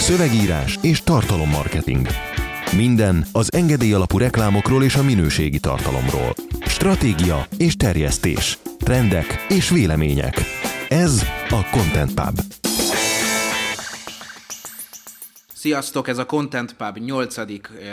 Szövegírás és tartalommarketing. Minden az engedély alapú reklámokról és a minőségi tartalomról. Stratégia és terjesztés. Trendek és vélemények. Ez a Content Pub. Sziasztok, ez a Content Pub 8.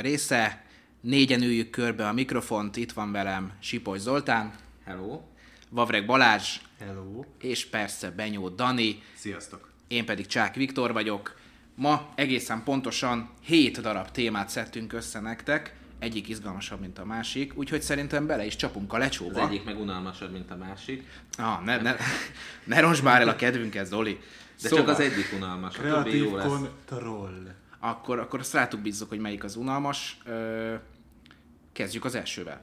része. Négyen üljük körbe a mikrofont, itt van velem Sipos Zoltán. Hello. Vavreg Balázs. Hello. És persze Benyó Dani. Sziasztok. Én pedig Csák Viktor vagyok. Ma egészen pontosan 7 darab témát szedtünk össze nektek, egyik izgalmasabb, mint a másik, úgyhogy szerintem bele is csapunk a lecsóba. Az egyik meg unalmasabb, mint a másik. Ah, ne, ne, ne roncs már el a kedvünket, Zoli. De szóval, csak az egyik unalmas, a többi jó lesz. kontroll. Akkor, akkor azt rátuk bízzuk, hogy melyik az unalmas. Kezdjük az elsővel.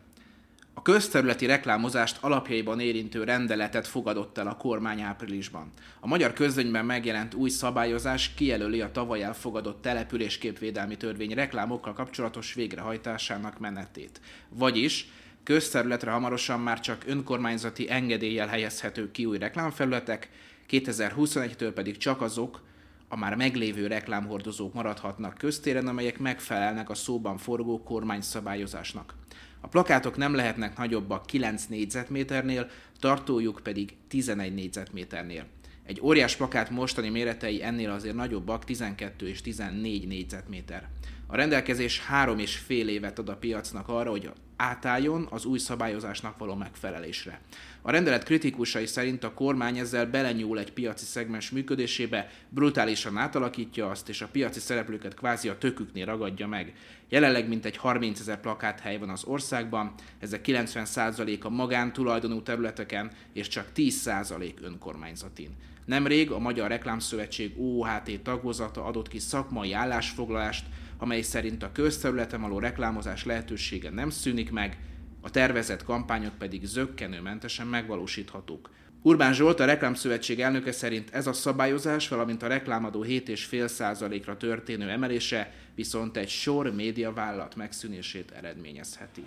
A közterületi reklámozást alapjaiban érintő rendeletet fogadott el a kormány áprilisban. A magyar közönyben megjelent új szabályozás kijelöli a tavaly elfogadott településképvédelmi törvény reklámokkal kapcsolatos végrehajtásának menetét. Vagyis közterületre hamarosan már csak önkormányzati engedéllyel helyezhető ki új reklámfelületek, 2021-től pedig csak azok, a már meglévő reklámhordozók maradhatnak köztéren, amelyek megfelelnek a szóban forgó kormányszabályozásnak. A plakátok nem lehetnek nagyobbak 9 négyzetméternél, tartójuk pedig 11 négyzetméternél. Egy óriás plakát mostani méretei ennél azért nagyobbak, 12 és 14 négyzetméter. A rendelkezés három és fél évet ad a piacnak arra, hogy átálljon az új szabályozásnak való megfelelésre. A rendelet kritikusai szerint a kormány ezzel belenyúl egy piaci szegmens működésébe, brutálisan átalakítja azt, és a piaci szereplőket kvázi a töküknél ragadja meg. Jelenleg mintegy 30 ezer plakáthely van az országban, ezek 90% a magántulajdonú területeken, és csak 10% önkormányzatin. Nemrég a Magyar Reklámszövetség OOHT tagozata adott ki szakmai állásfoglalást, amely szerint a közterületen való reklámozás lehetősége nem szűnik meg, a tervezett kampányok pedig zöggenőmentesen megvalósíthatók. Urbán Zsolt, a Reklámszövetség elnöke szerint ez a szabályozás, valamint a reklámadó 7,5%-ra történő emelése viszont egy sor médiavállalat megszűnését eredményezheti.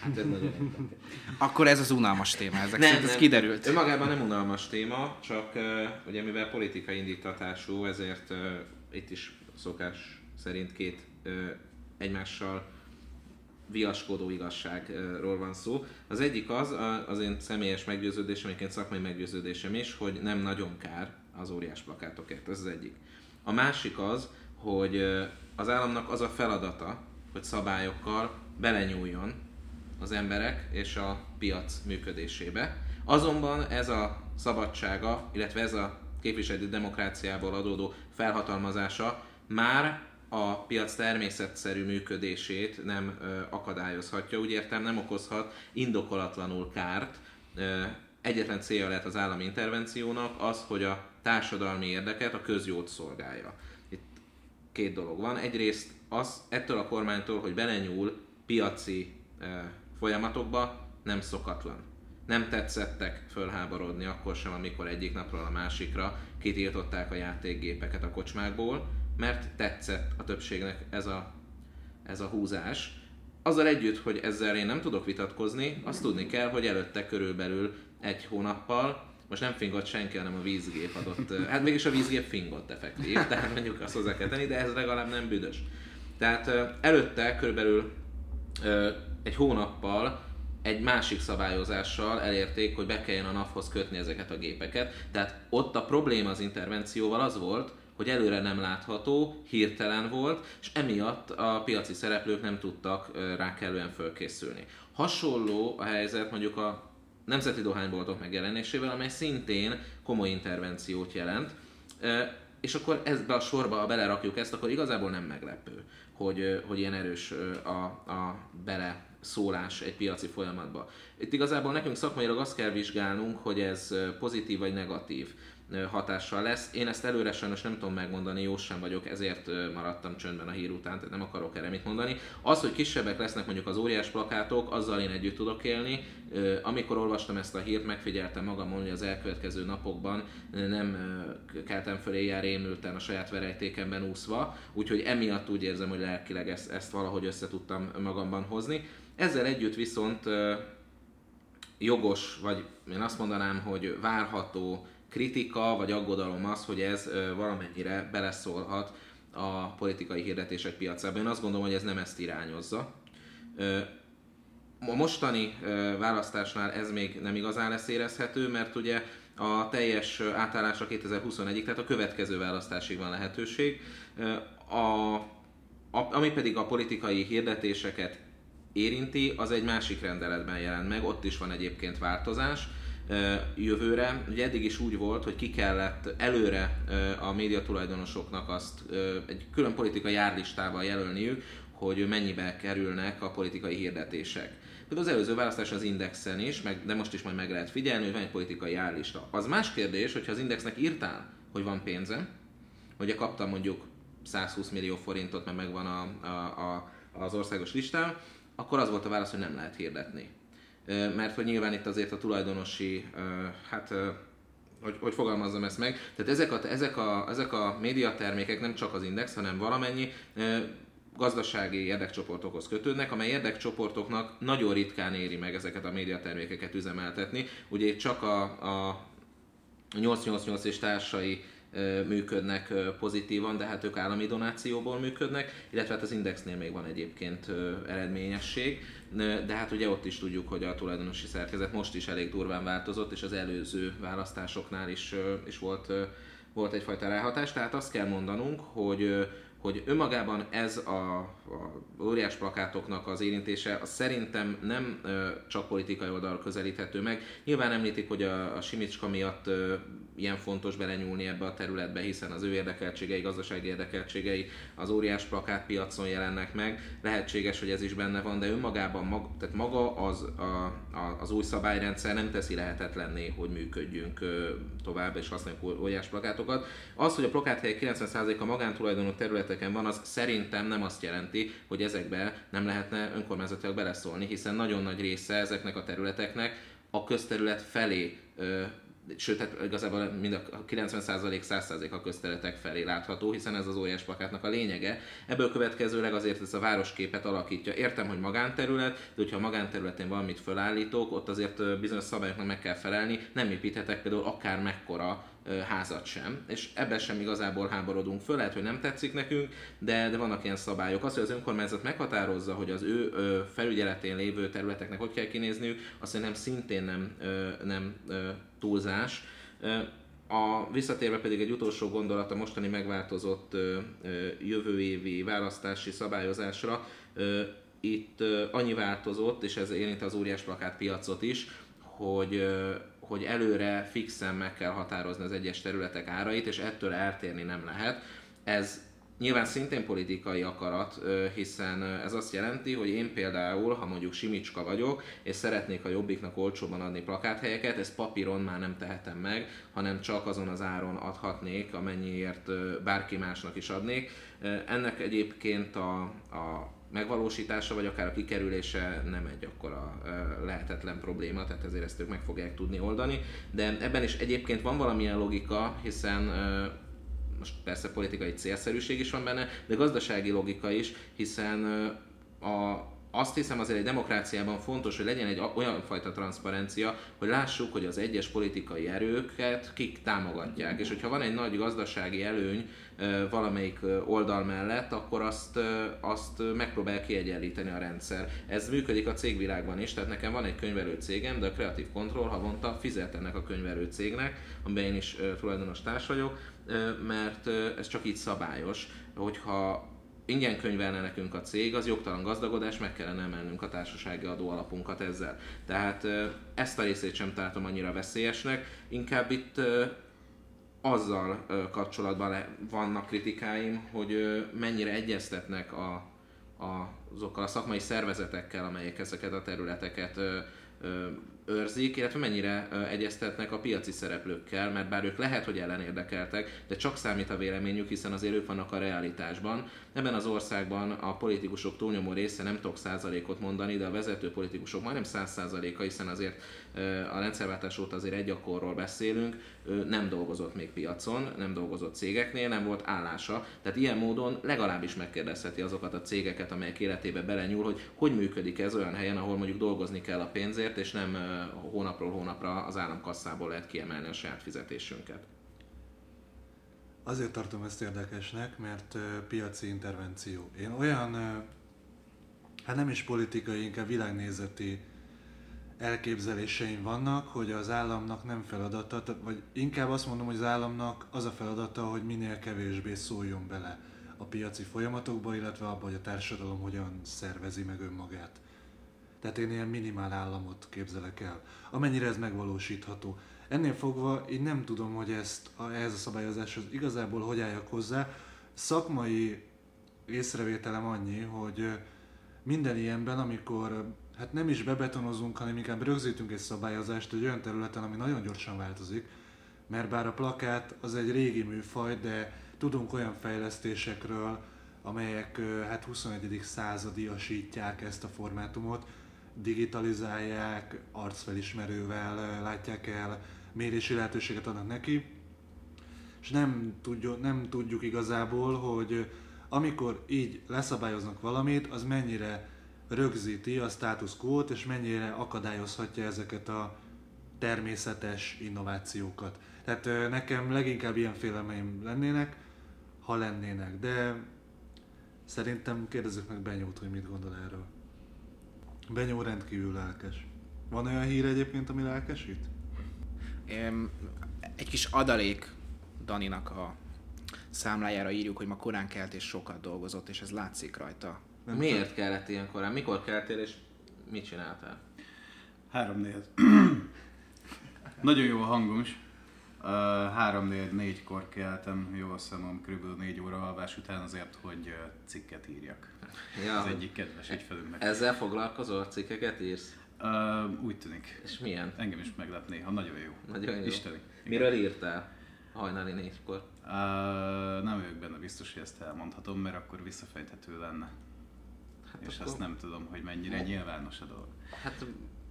Hát ez nagyon Akkor ez az unalmas téma, ezek nem, szerint ez nem. kiderült. Önmagában nem unalmas téma, csak uh, ugye mivel politikai indítatású, ezért uh, itt is szokás szerint két uh, egymással viaskodó igazságról van szó. Az egyik az, az én személyes meggyőződésem, egyébként szakmai meggyőződésem is, hogy nem nagyon kár az óriás plakátokért, ez az egyik. A másik az, hogy az államnak az a feladata, hogy szabályokkal belenyúljon az emberek és a piac működésébe. Azonban ez a szabadsága, illetve ez a képviseleti demokráciából adódó felhatalmazása már a piac természetszerű működését nem ö, akadályozhatja. Úgy értem, nem okozhat indokolatlanul kárt. Ö, egyetlen célja lehet az állami intervenciónak az, hogy a társadalmi érdeket, a közjót szolgálja. Itt két dolog van. Egyrészt az ettől a kormánytól, hogy belenyúl piaci ö, folyamatokba, nem szokatlan. Nem tetszettek fölháborodni akkor sem, amikor egyik napról a másikra kitiltották a játékgépeket a kocsmákból, mert tetszett a többségnek ez a, ez a húzás. Azzal együtt, hogy ezzel én nem tudok vitatkozni, azt tudni kell, hogy előtte körülbelül egy hónappal, most nem fingott senki, hanem a vízgép adott, hát mégis a vízgép fingott effektív, tehát mondjuk azt hozzá kell tenni, de ez legalább nem büdös. Tehát előtte körülbelül egy hónappal egy másik szabályozással elérték, hogy be kelljen a NAV-hoz kötni ezeket a gépeket. Tehát ott a probléma az intervencióval az volt, hogy előre nem látható, hirtelen volt, és emiatt a piaci szereplők nem tudtak rá kellően fölkészülni. Hasonló a helyzet mondjuk a nemzeti dohányboltok megjelenésével, amely szintén komoly intervenciót jelent, és akkor ezbe a sorba, ha belerakjuk ezt, akkor igazából nem meglepő, hogy, hogy ilyen erős a, a bele szólás egy piaci folyamatba. Itt igazából nekünk szakmailag azt kell vizsgálnunk, hogy ez pozitív vagy negatív hatással lesz. Én ezt előre sajnos nem tudom megmondani, jó sem vagyok, ezért maradtam csöndben a hír után, tehát nem akarok erre mit mondani. Az, hogy kisebbek lesznek mondjuk az óriás plakátok, azzal én együtt tudok élni. Amikor olvastam ezt a hírt, megfigyeltem magam, hogy az elkövetkező napokban nem keltem föl éjjel rémülten a saját verejtékemben úszva, úgyhogy emiatt úgy érzem, hogy lelkileg ezt, ezt valahogy össze tudtam magamban hozni. Ezzel együtt viszont jogos, vagy én azt mondanám, hogy várható kritika vagy aggodalom az, hogy ez valamennyire beleszólhat a politikai hirdetések piacába. Én azt gondolom, hogy ez nem ezt irányozza. A mostani választásnál ez még nem igazán lesz érezhető, mert ugye a teljes átállásra 2021-ig, tehát a következő választásig van lehetőség. A, a, ami pedig a politikai hirdetéseket érinti, az egy másik rendeletben jelent meg, ott is van egyébként változás jövőre. Ugye eddig is úgy volt, hogy ki kellett előre a médiatulajdonosoknak azt egy külön politikai járlistával jelölniük, hogy mennyibe kerülnek a politikai hirdetések. Például az előző választás az Indexen is, meg, de most is majd meg lehet figyelni, hogy van egy politikai járlista. Az más kérdés, hogyha az Indexnek írtál, hogy van pénze, hogy kaptam mondjuk 120 millió forintot, mert megvan a, a, a, az országos listán, akkor az volt a válasz, hogy nem lehet hirdetni. Mert hogy nyilván itt azért a tulajdonosi, hát hogy, hogy fogalmazzam ezt meg. Tehát ezek a, ezek, a, ezek a médiatermékek nem csak az Index, hanem valamennyi gazdasági érdekcsoportokhoz kötődnek, amely érdekcsoportoknak nagyon ritkán éri meg ezeket a médiatermékeket üzemeltetni. Ugye csak a, a 888 és társai működnek pozitívan, de hát ők állami donációból működnek, illetve hát az Indexnél még van egyébként eredményesség, de hát ugye ott is tudjuk, hogy a tulajdonosi szerkezet most is elég durván változott, és az előző választásoknál is, is volt, volt egyfajta ráhatás, tehát azt kell mondanunk, hogy hogy önmagában ez a, a óriás plakátoknak az érintése az szerintem nem ö, csak politikai oldal közelíthető meg. Nyilván említik, hogy a, a Simicska miatt ö, ilyen fontos belenyúlni ebbe a területbe, hiszen az ő érdekeltségei, gazdasági érdekeltségei az óriás plakát piacon jelennek meg. Lehetséges, hogy ez is benne van, de önmagában mag, tehát maga az, a, a, az új szabályrendszer nem teszi lehetetlenné, hogy működjünk ö, tovább és használjuk óriás plakátokat. Az, hogy a plakáthelyek 90%-a magántulajdonú területeken van, az szerintem nem azt jelenti, hogy ezekbe nem lehetne önkormányzatilag beleszólni, hiszen nagyon nagy része ezeknek a területeknek a közterület felé sőt, hát igazából mind a 90% 100% a közterületek felé látható, hiszen ez az óriás plakátnak a lényege. Ebből következőleg azért ez a városképet alakítja. Értem, hogy magánterület, de hogyha a magánterületén valamit felállítok, ott azért bizonyos szabályoknak meg kell felelni, nem építhetek például akár mekkora házat sem, és ebben sem igazából háborodunk föl, lehet, hogy nem tetszik nekünk, de, de vannak ilyen szabályok. Az, hogy az önkormányzat meghatározza, hogy az ő felügyeletén lévő területeknek hogy kell kinézniük, azt szerintem szintén nem, nem túlzás. A visszatérve pedig egy utolsó gondolat a mostani megváltozott jövő évi választási szabályozásra, itt annyi változott, és ez érint az óriás plakát piacot is, hogy hogy előre fixen meg kell határozni az egyes területek árait, és ettől eltérni nem lehet. Ez Nyilván szintén politikai akarat, hiszen ez azt jelenti, hogy én például, ha mondjuk Simicska vagyok, és szeretnék a Jobbiknak olcsóban adni plakáthelyeket, ezt papíron már nem tehetem meg, hanem csak azon az áron adhatnék, amennyiért bárki másnak is adnék. Ennek egyébként a, a megvalósítása, vagy akár a kikerülése nem egy akkora lehetetlen probléma, tehát ezért ezt ők meg fogják tudni oldani. De ebben is egyébként van valamilyen logika, hiszen most persze politikai célszerűség is van benne, de gazdasági logika is, hiszen a, azt hiszem azért egy demokráciában fontos, hogy legyen egy olyan fajta transzparencia, hogy lássuk, hogy az egyes politikai erőket kik támogatják. És hogyha van egy nagy gazdasági előny valamelyik oldal mellett, akkor azt, azt megpróbál kiegyenlíteni a rendszer. Ez működik a cégvilágban is, tehát nekem van egy könyvelő cégem, de a Creative Control havonta fizet ennek a könyvelő cégnek, amiben én is tulajdonos társ vagyok, mert ez csak így szabályos, hogyha ingyen könyvelne nekünk a cég, az jogtalan gazdagodás, meg kellene emelnünk a társasági adó alapunkat ezzel. Tehát ezt a részét sem tartom annyira veszélyesnek, inkább itt azzal kapcsolatban vannak kritikáim, hogy mennyire egyeztetnek a, a, azokkal a szakmai szervezetekkel, amelyek ezeket a területeket őrzik, illetve mennyire egyeztetnek a piaci szereplőkkel, mert bár ők lehet, hogy ellenérdekeltek, de csak számít a véleményük, hiszen azért ők vannak a realitásban. Ebben az országban a politikusok túlnyomó része nem tudok százalékot mondani, de a vezető politikusok majdnem száz százaléka, hiszen azért a rendszerváltás óta azért egy akkorról beszélünk, nem dolgozott még piacon, nem dolgozott cégeknél, nem volt állása. Tehát ilyen módon legalábbis megkérdezheti azokat a cégeket, amelyek életébe belenyúl, hogy hogy működik ez olyan helyen, ahol mondjuk dolgozni kell a pénzért, és nem hónapról hónapra az államkasszából lehet kiemelni a saját fizetésünket. Azért tartom ezt érdekesnek, mert piaci intervenció. Én olyan, hát nem is politikai, inkább világnézeti elképzeléseim vannak, hogy az államnak nem feladata, vagy inkább azt mondom, hogy az államnak az a feladata, hogy minél kevésbé szóljon bele a piaci folyamatokba, illetve abba, hogy a társadalom hogyan szervezi meg önmagát. Tehát én ilyen minimál államot képzelek el, amennyire ez megvalósítható. Ennél fogva én nem tudom, hogy ezt ehhez a szabályozáshoz igazából hogy álljak hozzá. Szakmai észrevételem annyi, hogy minden ilyenben, amikor hát nem is bebetonozunk, hanem inkább rögzítünk egy szabályozást egy olyan területen, ami nagyon gyorsan változik, mert bár a plakát az egy régi műfaj, de tudunk olyan fejlesztésekről, amelyek hát 21. századiasítják ezt a formátumot, digitalizálják, arcfelismerővel látják el, mérési lehetőséget adnak neki, és nem tudjuk, nem tudjuk igazából, hogy amikor így leszabályoznak valamit, az mennyire rögzíti a status quo-t, és mennyire akadályozhatja ezeket a természetes innovációkat. Tehát nekem leginkább ilyen félelmeim lennének, ha lennének, de szerintem kérdezzük meg Benyót, hogy mit gondol erről. Benyó rendkívül lelkes. Van olyan hír egyébként, ami lelkesít? Egy kis adalék Daninak a számlájára írjuk, hogy ma korán kelt és sokat dolgozott, és ez látszik rajta. Nem Miért kellett ilyen korán? Mikor keltél és mit csináltál? Három négy. Nagyon jó a hangom is. Uh, három négy, négykor keltem, jó a szemem, kb. négy óra alvás után azért, hogy cikket írjak. Ja. Az egyik kedves ügyfelünknek. Ezzel foglalkozol? Cikkeket írsz? Uh, úgy tűnik. És milyen? Engem is meglep néha, nagyon jó. Nagyon jó. Isteni. Miről írtál? Hajnali négykor? Uh, nem vagyok benne biztos, hogy ezt elmondhatom, mert akkor visszafejthető lenne. Hát és akkor... azt nem tudom, hogy mennyire no. nyilvános a dolog. Hát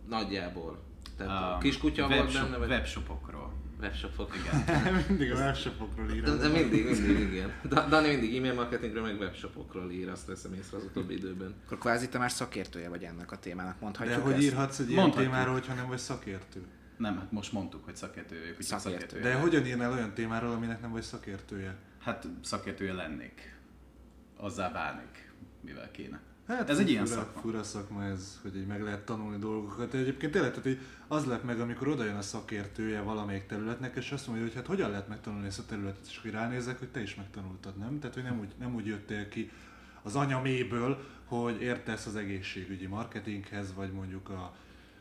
nagyjából. Tehát um, kiskutya volt benne? Vagy... Webshopokról. Webshopok. Igen. mindig a webshopokról ír. De, de mindig, mindig, igen. Dani mindig e-mail marketingről, meg webshopokról ír, azt veszem észre az utóbbi időben. Akkor kvázi te már szakértője vagy ennek a témának, mondhatjuk De hogy ezt? írhatsz egy ilyen témáról, hogyha nem vagy szakértő? Nem, hát most mondtuk, hogy szakértő vagyok, szakértő. szakértő. De hogyan írnál olyan témáról, aminek nem vagy szakértője? Hát szakértője lennék. Azzá válnék, mivel kéne. Hát ez egy ilyen fura, szakma. Fura szakma ez, hogy így meg lehet tanulni dolgokat. Egyébként tényleg, tehát, hogy az lett meg, amikor oda jön a szakértője valamelyik területnek, és azt mondja, hogy hát hogyan lehet megtanulni ezt a területet, és akkor ránézek, hogy te is megtanultad, nem? Tehát, hogy nem úgy, nem úgy jöttél ki az anyaméből, hogy értesz az egészségügyi marketinghez, vagy mondjuk a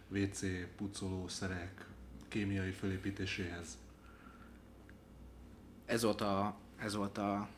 WC pucolószerek kémiai fölépítéséhez. Ez volt a, ez volt a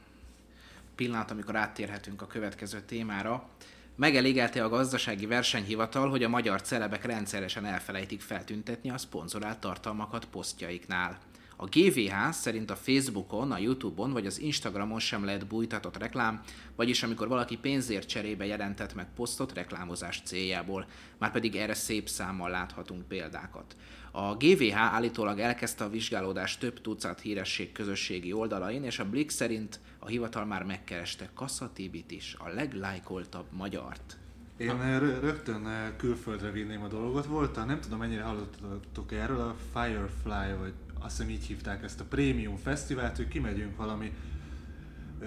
pillanat, amikor áttérhetünk a következő témára. Megelégelte a gazdasági versenyhivatal, hogy a magyar celebek rendszeresen elfelejtik feltüntetni a szponzorált tartalmakat posztjaiknál. A GVH szerint a Facebookon, a Youtube-on vagy az Instagramon sem lehet bújtatott reklám, vagyis amikor valaki pénzért cserébe jelentett meg posztot reklámozás céljából, már pedig erre szép számmal láthatunk példákat. A GVH állítólag elkezdte a vizsgálódást több tucat híresség közösségi oldalain, és a Blick szerint a hivatal már megkereste Kasszatibit is, a leglájkoltabb magyart. Én rögtön külföldre vinném a dolgot. Volt, nem tudom mennyire hallottok erről, a Firefly, vagy azt hiszem így hívták ezt a Premium Fesztivált, hogy kimegyünk valami Ö,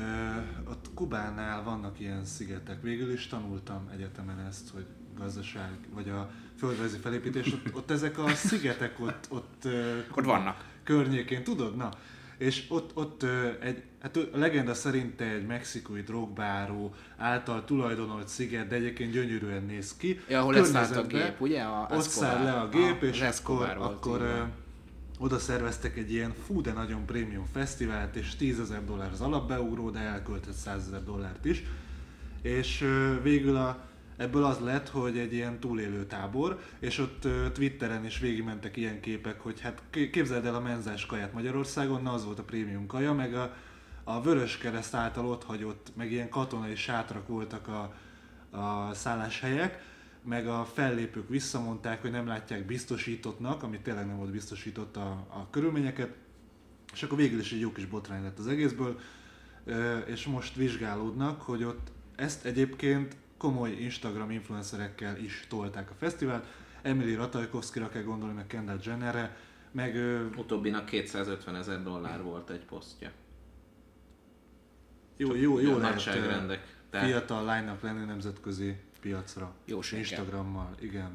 ott Kubánál vannak ilyen szigetek. Végül is tanultam egyetemen ezt, hogy gazdaság, vagy a földrajzi felépítés, ott, ott ezek a szigetek ott, ott, ott vannak. Környékén, tudod? Na, és ott, ott egy, hát a legenda szerint egy mexikói drogbáró által tulajdonolt sziget, de egyébként gyönyörűen néz ki. Ja, ahol leszállt a gép, ugye? A ott száll le a gép, a, és akkor, akkor oda szerveztek egy ilyen fú, de nagyon prémium fesztivált, és 10 ezer dollár az alapbeugró, de elköltött 100 ezer dollárt is. És végül a Ebből az lett, hogy egy ilyen túlélő tábor, és ott Twitteren is végigmentek ilyen képek, hogy hát képzeld el a menzás kaját Magyarországon, na az volt a prémium kaja, meg a, a Vörös Kereszt által ott hagyott, meg ilyen katonai sátrak voltak a, a szálláshelyek, meg a fellépők visszamondták, hogy nem látják biztosítottnak, ami tényleg nem volt biztosított a, a körülményeket, és akkor végül is egy jó kis botrány lett az egészből, és most vizsgálódnak, hogy ott ezt egyébként komoly Instagram influencerekkel is tolták a fesztivált. Emily Ratajkowski-ra kell gondolni, meg Kendall Jennerre, meg Utóbbinak 250 ezer dollár volt egy posztja. jó, jó, jó lehet Tehát- fiatal lánynak lenni nemzetközi piacra. Jóséggel. Instagrammal, igen.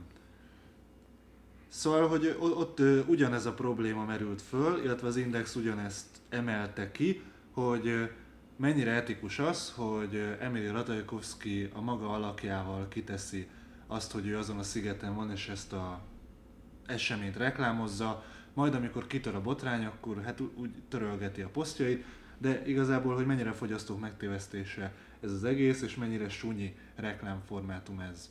Szóval, hogy ott ugyanez a probléma merült föl, illetve az Index ugyanezt emelte ki, hogy mennyire etikus az, hogy Emily Ratajkowski a maga alakjával kiteszi azt, hogy ő azon a szigeten van, és ezt a eseményt reklámozza, majd amikor kitör a botrány, akkor hát úgy törölgeti a posztjait, de igazából, hogy mennyire fogyasztók megtévesztése ez az egész, és mennyire sunyi reklámformátum ez.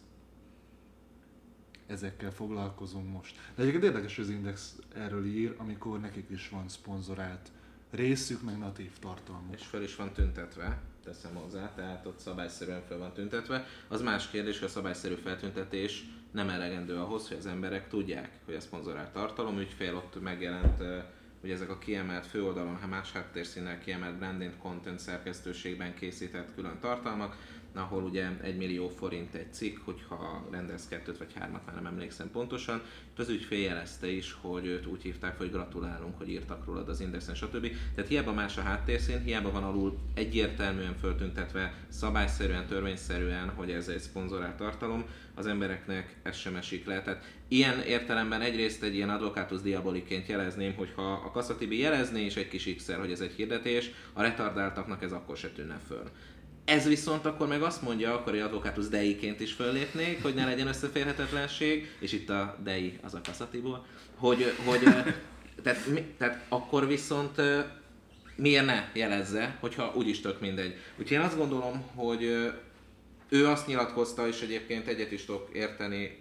Ezekkel foglalkozunk most. De egyébként érdekes, hogy az Index erről ír, amikor nekik is van szponzorált részük, meg natív tartalmuk. és föl is van tüntetve, teszem hozzá, tehát ott szabályszerűen föl van tüntetve. Az más kérdés, hogy a szabályszerű feltüntetés nem elegendő ahhoz, hogy az emberek tudják, hogy a szponzorált tartalom, ügyfél ott megjelent, hogy ezek a kiemelt főoldalon, ha más háttérszínnel kiemelt branding content szerkesztőségben készített külön tartalmak, ahol ugye 1 millió forint egy cikk, hogyha rendelsz kettőt vagy hármat, már nem emlékszem pontosan. Itt az ügyfél jelezte is, hogy őt úgy hívták, hogy gratulálunk, hogy írtak rólad az Indexen, stb. Tehát hiába más a háttérszín, hiába van alul egyértelműen föltüntetve, szabályszerűen, törvényszerűen, hogy ez egy szponzorált tartalom, az embereknek ez sem esik le. Tehát ilyen értelemben egyrészt egy ilyen advocatus diaboliként jelezném, hogy ha a Kasszatibi jelezné és egy kis x hogy ez egy hirdetés, a retardáltaknak ez akkor se tűnne föl. Ez viszont akkor meg azt mondja, akkor egy advokátus deiként is föllépnék, hogy ne legyen összeférhetetlenség, és itt a dei az a kaszatiból, hogy, hogy tehát, mi- tehát akkor viszont miért ne jelezze, hogyha úgyis tök mindegy. Úgyhogy én azt gondolom, hogy ő azt nyilatkozta, és egyébként egyet is tudok érteni,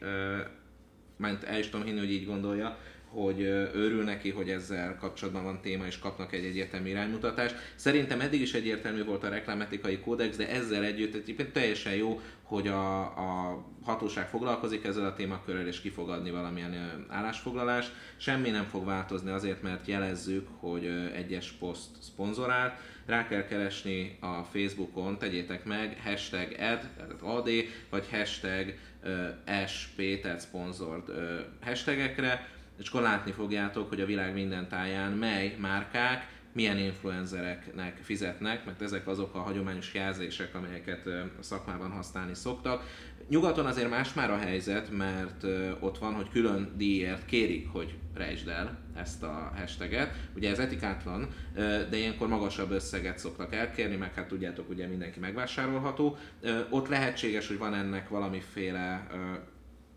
mert el is tudom hinni, hogy így gondolja, hogy örül neki, hogy ezzel kapcsolatban van téma, és kapnak egy egyértelmű iránymutatást. Szerintem eddig is egyértelmű volt a reklámetikai kódex, de ezzel együtt egyébként teljesen jó, hogy a, a hatóság foglalkozik ezzel a témakörrel, és ki fog adni valamilyen állásfoglalást. Semmi nem fog változni azért, mert jelezzük, hogy egyes poszt szponzorált. Rá kell keresni a Facebookon, tegyétek meg, hashtag ad, ad, vagy hashtag SP, tehát sponsored hashtagekre, és akkor látni fogjátok, hogy a világ minden táján mely márkák milyen influencereknek fizetnek, mert ezek azok a hagyományos jelzések, amelyeket szakmában használni szoktak. Nyugaton azért más már a helyzet, mert ott van, hogy külön díjért kérik, hogy rejtsd el ezt a hashtaget. Ugye ez etikátlan, de ilyenkor magasabb összeget szoktak elkérni, meg hát tudjátok, ugye mindenki megvásárolható. Ott lehetséges, hogy van ennek valamiféle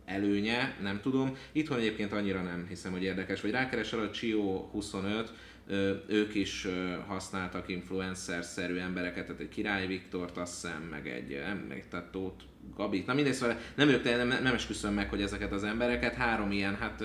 előnye, nem tudom. Itthon egyébként annyira nem hiszem, hogy érdekes. Vagy rákeresel a Chio 25, ö, ők is használtak influencer-szerű embereket, tehát egy Király Viktort, azt hiszem, meg egy, nem, meg tehát Tóth Gabit, na mindegy, szóval nem ők, nem, nem esküszöm meg, hogy ezeket az embereket, három ilyen, hát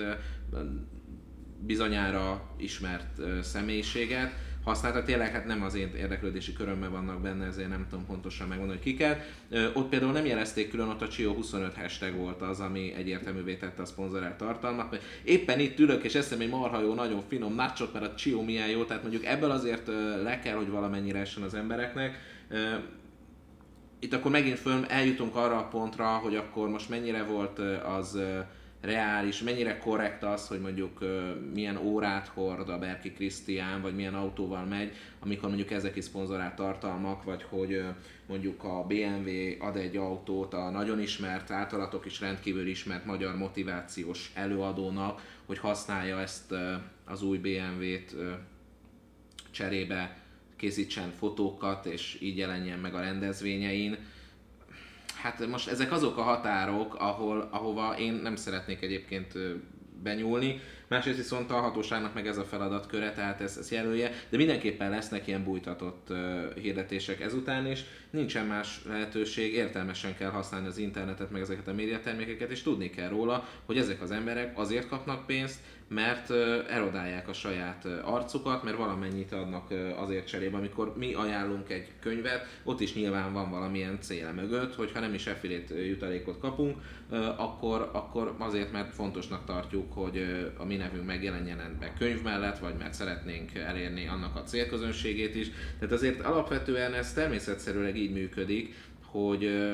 bizonyára ismert személyiséget használtak. Tényleg hát nem az én érdeklődési körömben vannak benne, ezért nem tudom pontosan megmondani, hogy kiket. Ott például nem jelezték külön, ott a Csio 25 hashtag volt az, ami egyértelművé tette a szponzorált tartalmat. Éppen itt ülök, és eszem egy marha jó, nagyon finom nachot, mert a Csio milyen jó, tehát mondjuk ebből azért le kell, hogy valamennyire essen az embereknek. Itt akkor megint föl eljutunk arra a pontra, hogy akkor most mennyire volt az reális, mennyire korrekt az, hogy mondjuk milyen órát hord a Berki Krisztián, vagy milyen autóval megy, amikor mondjuk ezek is szponzorált tartalmak, vagy hogy mondjuk a BMW ad egy autót a nagyon ismert, általatok is rendkívül ismert magyar motivációs előadónak, hogy használja ezt az új BMW-t cserébe készítsen fotókat, és így jelenjen meg a rendezvényein. Hát most ezek azok a határok, ahol, ahova én nem szeretnék egyébként benyúlni. Másrészt viszont a hatóságnak meg ez a feladatköre, tehát ez, ez jelölje, de mindenképpen lesznek ilyen bújtatott uh, hirdetések ezután is. Nincsen más lehetőség, értelmesen kell használni az internetet, meg ezeket a médiatermékeket, és tudni kell róla, hogy ezek az emberek azért kapnak pénzt, mert erodálják a saját arcukat, mert valamennyit adnak azért cserébe, amikor mi ajánlunk egy könyvet, ott is nyilván van valamilyen cél mögött, hogyha nem is affiliate jutalékot kapunk, akkor, akkor azért, mert fontosnak tartjuk, hogy a mi nevünk megjelenjen ebbe könyv mellett, vagy mert szeretnénk elérni annak a célközönségét is. Tehát azért alapvetően ez természetszerűleg így működik, hogy,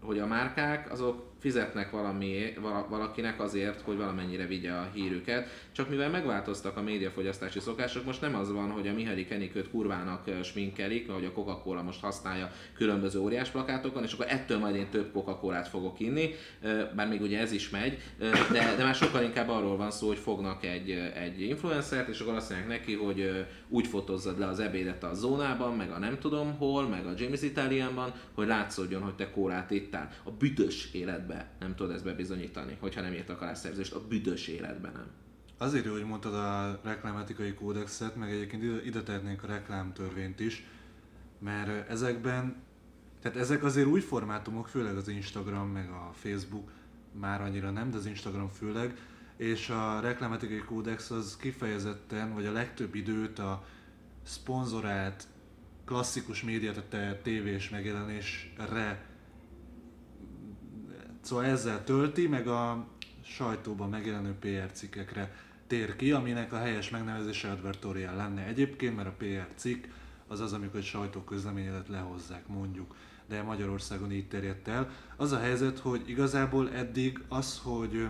hogy a márkák azok fizetnek valami, valakinek azért, hogy valamennyire vigye a hírüket. Csak mivel megváltoztak a médiafogyasztási szokások, most nem az van, hogy a Mihály Kenikőt kurvának sminkelik, ahogy a Coca-Cola most használja különböző óriás plakátokon, és akkor ettől majd én több Coca-Colát fogok inni, bár még ugye ez is megy, de, de már sokkal inkább arról van szó, hogy fognak egy, egy influencert, és akkor azt mondják neki, hogy úgy fotozzad le az ebédet a zónában, meg a nem tudom hol, meg a James Italianban, hogy látszódjon, hogy te kórát ittál. A büdös életbe nem tudod ezt bebizonyítani, hogyha nem írtak alá szerzést, a büdös életben nem. Azért jó, hogy mondtad a reklámetikai kódexet, meg egyébként ide, ide a reklámtörvényt is, mert ezekben, tehát ezek azért új formátumok, főleg az Instagram, meg a Facebook, már annyira nem, de az Instagram főleg, és a reklámetikai kódex az kifejezetten, vagy a legtöbb időt a szponzorált klasszikus médiát, a tévés megjelenésre szóval ezzel tölti, meg a sajtóban megjelenő PR cikkekre tér ki, aminek a helyes megnevezése advertorial lenne egyébként, mert a PR cikk az az, amikor egy sajtóközleményedet lehozzák mondjuk, de Magyarországon így terjedt el. Az a helyzet, hogy igazából eddig az, hogy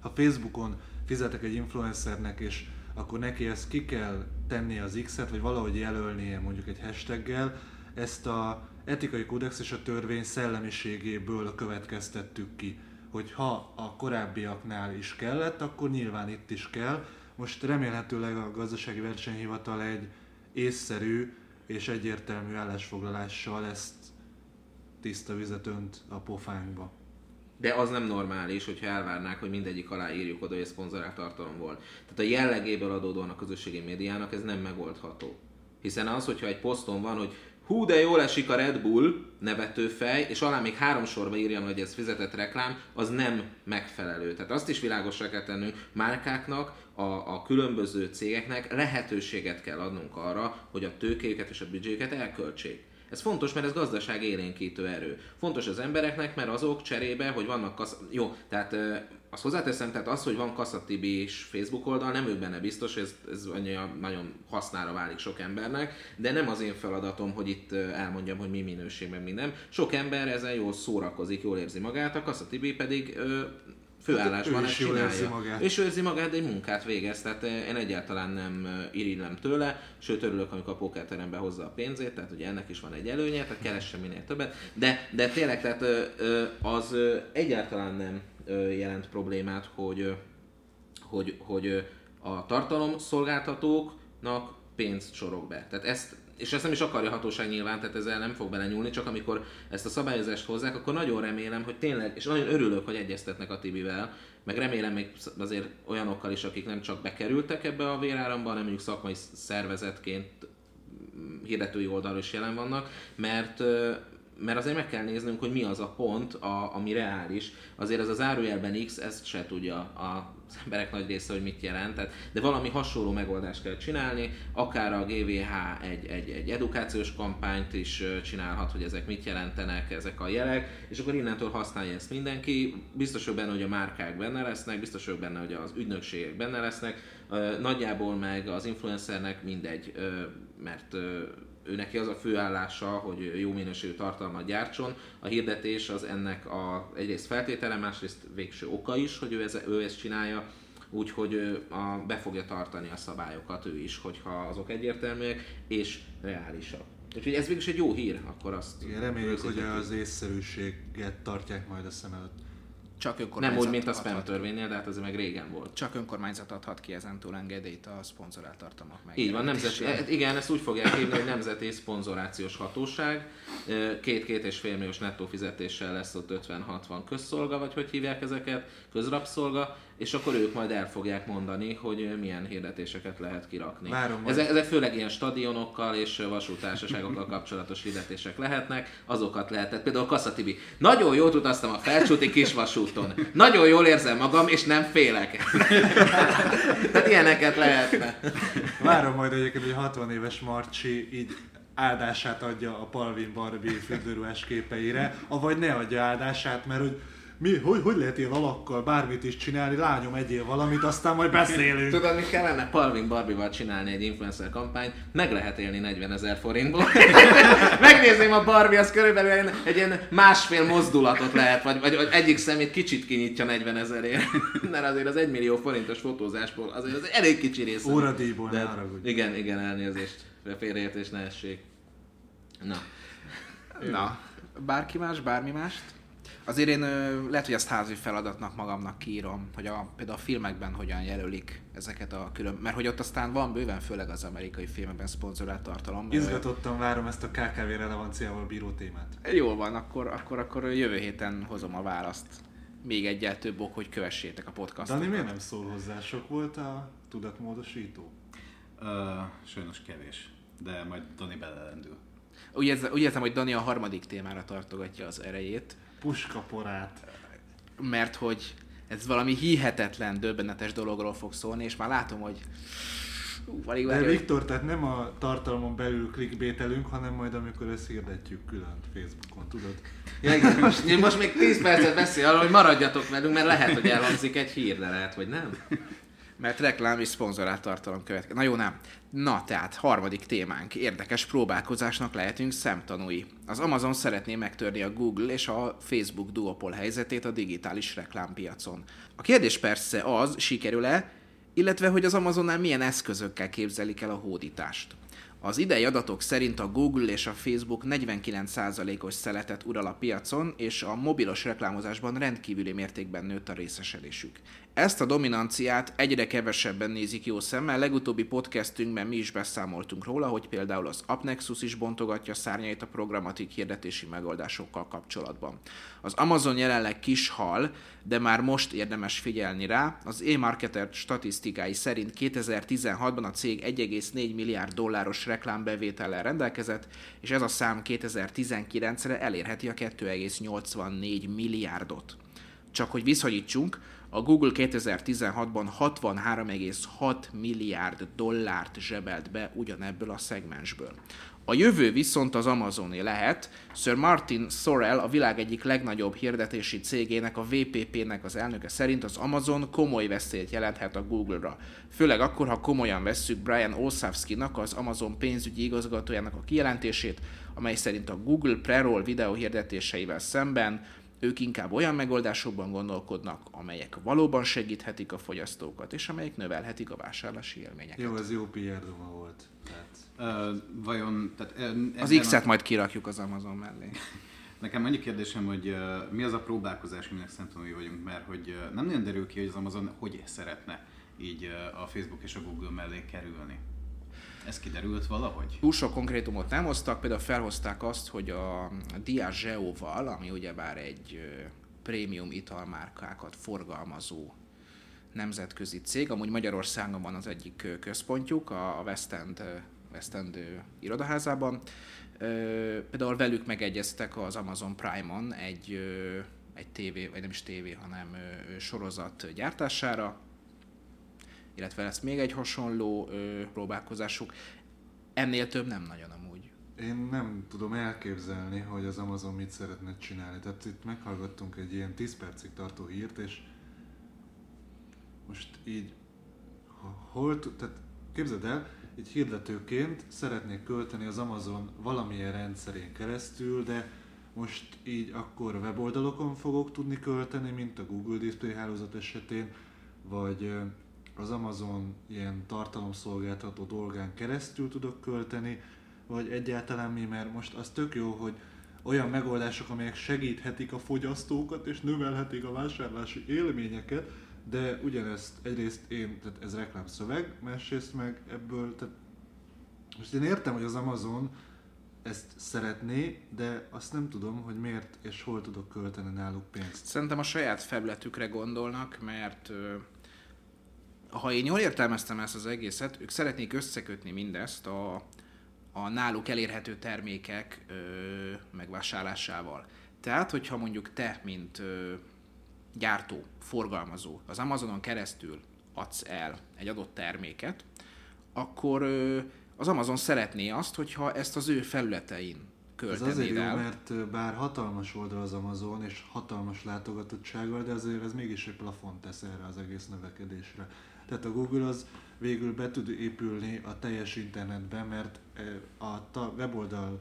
ha Facebookon fizetek egy influencernek, és akkor neki ezt ki kell tennie az X-et, vagy valahogy jelölnie mondjuk egy hashtaggel, ezt a etikai kódex és a törvény szellemiségéből következtettük ki, hogy ha a korábbiaknál is kellett, akkor nyilván itt is kell. Most remélhetőleg a gazdasági versenyhivatal egy észszerű és egyértelmű állásfoglalással ezt tiszta vizet önt a pofánkba. De az nem normális, hogyha elvárnák, hogy mindegyik alá írjuk oda, hogy szponzorált tartalom volt. Tehát a jellegéből adódóan a közösségi médiának ez nem megoldható. Hiszen az, hogyha egy poszton van, hogy hú de jól esik a Red Bull nevetőfej, és alá még három sorba írja, hogy ez fizetett reklám, az nem megfelelő. Tehát azt is világosra kell tennünk, márkáknak, a, a különböző cégeknek lehetőséget kell adnunk arra, hogy a tőkéjüket és a büdzséjüket elköltsék. Ez fontos, mert ez gazdaság élénkítő erő. Fontos az embereknek, mert azok cserébe, hogy vannak kasz... Jó, tehát azt hozzáteszem, tehát az, hogy van Kasszatibi és Facebook oldal, nem ők benne biztos, ez, ez nagyon hasznára válik sok embernek, de nem az én feladatom, hogy itt elmondjam, hogy mi minőségben minden. Sok ember ezen jól szórakozik, jól érzi magát, a Kasszatibi pedig főállásban hát, ezt csinálja. Érzi magát. És ő érzi magát, de egy munkát végez, tehát én egyáltalán nem irigylem tőle, sőt örülök, amikor a pókerterembe hozza a pénzét, tehát ugye ennek is van egy előnye, tehát keressen minél többet, de, de tényleg tehát az egyáltalán nem jelent problémát, hogy, hogy, hogy a tartalomszolgáltatóknak pénzt sorok be. Tehát ezt, és ezt nem is akarja a hatóság nyilván, tehát ezzel nem fog belenyúlni, csak amikor ezt a szabályozást hozzák, akkor nagyon remélem, hogy tényleg, és nagyon örülök, hogy egyeztetnek a Tibivel, meg remélem még azért olyanokkal is, akik nem csak bekerültek ebbe a véráramba, hanem mondjuk szakmai szervezetként hirdetői oldalról is jelen vannak, mert mert azért meg kell néznünk, hogy mi az a pont, a, ami reális. Azért ez az árujelben X, ezt se tudja az emberek nagy része, hogy mit jelent, tehát, de valami hasonló megoldást kell csinálni, akár a GVH egy, egy, egy edukációs kampányt is csinálhat, hogy ezek mit jelentenek, ezek a jelek, és akkor innentől használja ezt mindenki. Biztos vagyok benne, hogy a márkák benne lesznek, biztos vagyok benne, hogy az ügynökségek benne lesznek, nagyjából meg az influencernek mindegy, mert ő neki az a főállása, hogy jó minőségű tartalmat gyártson. A hirdetés az ennek a egyrészt feltétele, másrészt végső oka is, hogy ő, ez, ő ezt csinálja, úgyhogy a, be fogja tartani a szabályokat ő is, hogyha azok egyértelműek és reálisak. Úgyhogy ez végül egy jó hír, akkor azt... Igen, reméljük, hogy az észszerűséget tartják majd a szem előtt. Csak önkormányzat Nem úgy, mint a spam törvénynél, de hát ez meg régen volt. Csak önkormányzat adhat ki túl engedélyt a szponzorált tartalmak meg. Így van, nemzeti, e, igen, ezt úgy fogják hívni, hogy Nemzeti Szponzorációs Hatóság. Két-két és fél milliós nettó fizetéssel lesz ott 50-60 közszolga, vagy hogy hívják ezeket, közrapszolga, és akkor ők majd el fogják mondani, hogy milyen hirdetéseket lehet kirakni. Várom ezek, ezek főleg ilyen stadionokkal és vasútársaságokkal kapcsolatos hirdetések lehetnek, azokat lehetett. Például Kassa Tibi, nagyon jót utaztam a felcsúti kisvasúton, nagyon jól érzem magam, és nem félek. Tehát ilyeneket lehetne. Várom majd egyébként, hogy 60 éves Marcsi így áldását adja a Palvin Barbie fürdőruhás képeire, avagy ne adja áldását, mert hogy mi, hogy, hogy lehet ilyen alakkal bármit is csinálni, lányom, egyél valamit, aztán majd beszélünk. Tudod, mi kellene Palvin Barbival csinálni egy influencer kampányt? Meg lehet élni 40 ezer forintból. Megnézném a Barbie, az körülbelül egy, egy ilyen másfél mozdulatot lehet, vagy, vagy, vagy egyik szemét kicsit kinyitja 40 ezerért. Mert azért az 1 millió forintos fotózásból azért az egy elég kicsi része. Óradíjból ne De-. Igen, igen, elnézést. Félreértés ne essék. Na. Na, bárki más, bármi mást? Azért én lehet, hogy ezt házi feladatnak magamnak kiírom, hogy a, például a filmekben hogyan jelölik ezeket a külön... Mert hogy ott aztán van bőven, főleg az amerikai filmekben szponzorált tartalom. Izgatottan várom ezt a KKV relevanciával bíró témát. Jól van, akkor, akkor, akkor jövő héten hozom a választ. Még egyel több ok, hogy kövessétek a podcastot. Dani miért nem szól hozzá? Sok volt a tudatmódosító? Uh, sajnos kevés, de majd Dani belelendül. Úgy érzem, úgy érzem, hogy Dani a harmadik témára tartogatja az erejét, Puskaporát. mert hogy ez valami hihetetlen, döbbenetes dologról fog szólni, és már látom, hogy Ú, alig De Viktor, tehát nem a tartalmon belül clickbaitelünk, hanem majd amikor ezt hirdetjük külön Facebookon, tudod? Ja, most, most még 10 percet beszél arról, hogy maradjatok velünk, mert lehet, hogy elhangzik egy hír, de lehet, hogy nem. Mert reklám és szponzorált tartalom következik. Na jó, nem. Na, tehát harmadik témánk. Érdekes próbálkozásnak lehetünk szemtanúi. Az Amazon szeretné megtörni a Google és a Facebook duopol helyzetét a digitális reklámpiacon. A kérdés persze az, sikerül-e, illetve hogy az Amazonnál milyen eszközökkel képzelik el a hódítást. Az idei adatok szerint a Google és a Facebook 49%-os szeletet ural a piacon, és a mobilos reklámozásban rendkívüli mértékben nőtt a részesedésük. Ezt a dominanciát egyre kevesebben nézik jó szemmel, legutóbbi podcastünkben mi is beszámoltunk róla, hogy például az AppNexus is bontogatja szárnyait a programatik hirdetési megoldásokkal kapcsolatban. Az Amazon jelenleg kis hal, de már most érdemes figyelni rá. Az e-marketer statisztikái szerint 2016-ban a cég 1,4 milliárd dolláros reklámbevétellel rendelkezett, és ez a szám 2019-re elérheti a 2,84 milliárdot. Csak hogy visszagyítsunk, a Google 2016-ban 63,6 milliárd dollárt zsebelt be ugyanebből a szegmensből. A jövő viszont az Amazoné lehet. Sir Martin Sorrell, a világ egyik legnagyobb hirdetési cégének, a VPP-nek az elnöke szerint az Amazon komoly veszélyt jelenthet a Google-ra. Főleg akkor, ha komolyan vesszük Brian Olszewski-nak, az Amazon pénzügyi igazgatójának a kijelentését, amely szerint a Google pre-roll videó hirdetéseivel szemben ők inkább olyan megoldásokban gondolkodnak, amelyek valóban segíthetik a fogyasztókat, és amelyek növelhetik a vásárlási élményeket. Jó, ez jó PR duma volt. Tehát Uh, vajon, tehát uh, Az X-et a- majd kirakjuk az Amazon mellé. Nekem annyi kérdésem, hogy uh, mi az a próbálkozás, aminek szemtanúi vagyunk, mert hogy uh, nem nagyon derül ki, hogy az Amazon hogy szeretne így uh, a Facebook és a Google mellé kerülni. Ez kiderült valahogy? Túl sok konkrétumot nem hoztak, például felhozták azt, hogy a Diageo-val, ami ugyebár egy prémium italmárkákat forgalmazó nemzetközi cég, amúgy Magyarországon van az egyik központjuk, a West End, West End irodaházában. Például velük megegyeztek az Amazon Prime-on egy, egy tévé, vagy nem is tévé, hanem sorozat gyártására, illetve lesz még egy hasonló ö, próbálkozásuk. Ennél több nem nagyon amúgy. én nem tudom elképzelni, hogy az Amazon mit szeretne csinálni. Tehát itt meghallgattunk egy ilyen 10 percig tartó hírt, és most így, hol, tehát képzeld el, egy hirdetőként szeretnék költeni az Amazon valamilyen rendszerén keresztül, de most így akkor weboldalokon fogok tudni költeni, mint a Google Display hálózat esetén, vagy az Amazon ilyen tartalomszolgáltató dolgán keresztül tudok költeni, vagy egyáltalán mi, mert most az tök jó, hogy olyan megoldások, amelyek segíthetik a fogyasztókat és növelhetik a vásárlási élményeket, de ugyanezt egyrészt én, tehát ez reklámszöveg, másrészt meg ebből, tehát most én értem, hogy az Amazon ezt szeretné, de azt nem tudom, hogy miért és hol tudok költeni náluk pénzt. Szerintem a saját felületükre gondolnak, mert ha én jól értelmeztem ezt az egészet, ők szeretnék összekötni mindezt a, a náluk elérhető termékek ö, megvásárlásával. Tehát, hogyha mondjuk te, mint ö, gyártó, forgalmazó az Amazonon keresztül adsz el egy adott terméket, akkor ö, az Amazon szeretné azt, hogyha ezt az ő felületein Ez azért költenéd jó, el. mert bár hatalmas oldal az Amazon, és hatalmas látogatottsággal, de azért ez mégis egy plafont tesz erre az egész növekedésre. Tehát a Google az végül be tud épülni a teljes internetbe, mert a weboldal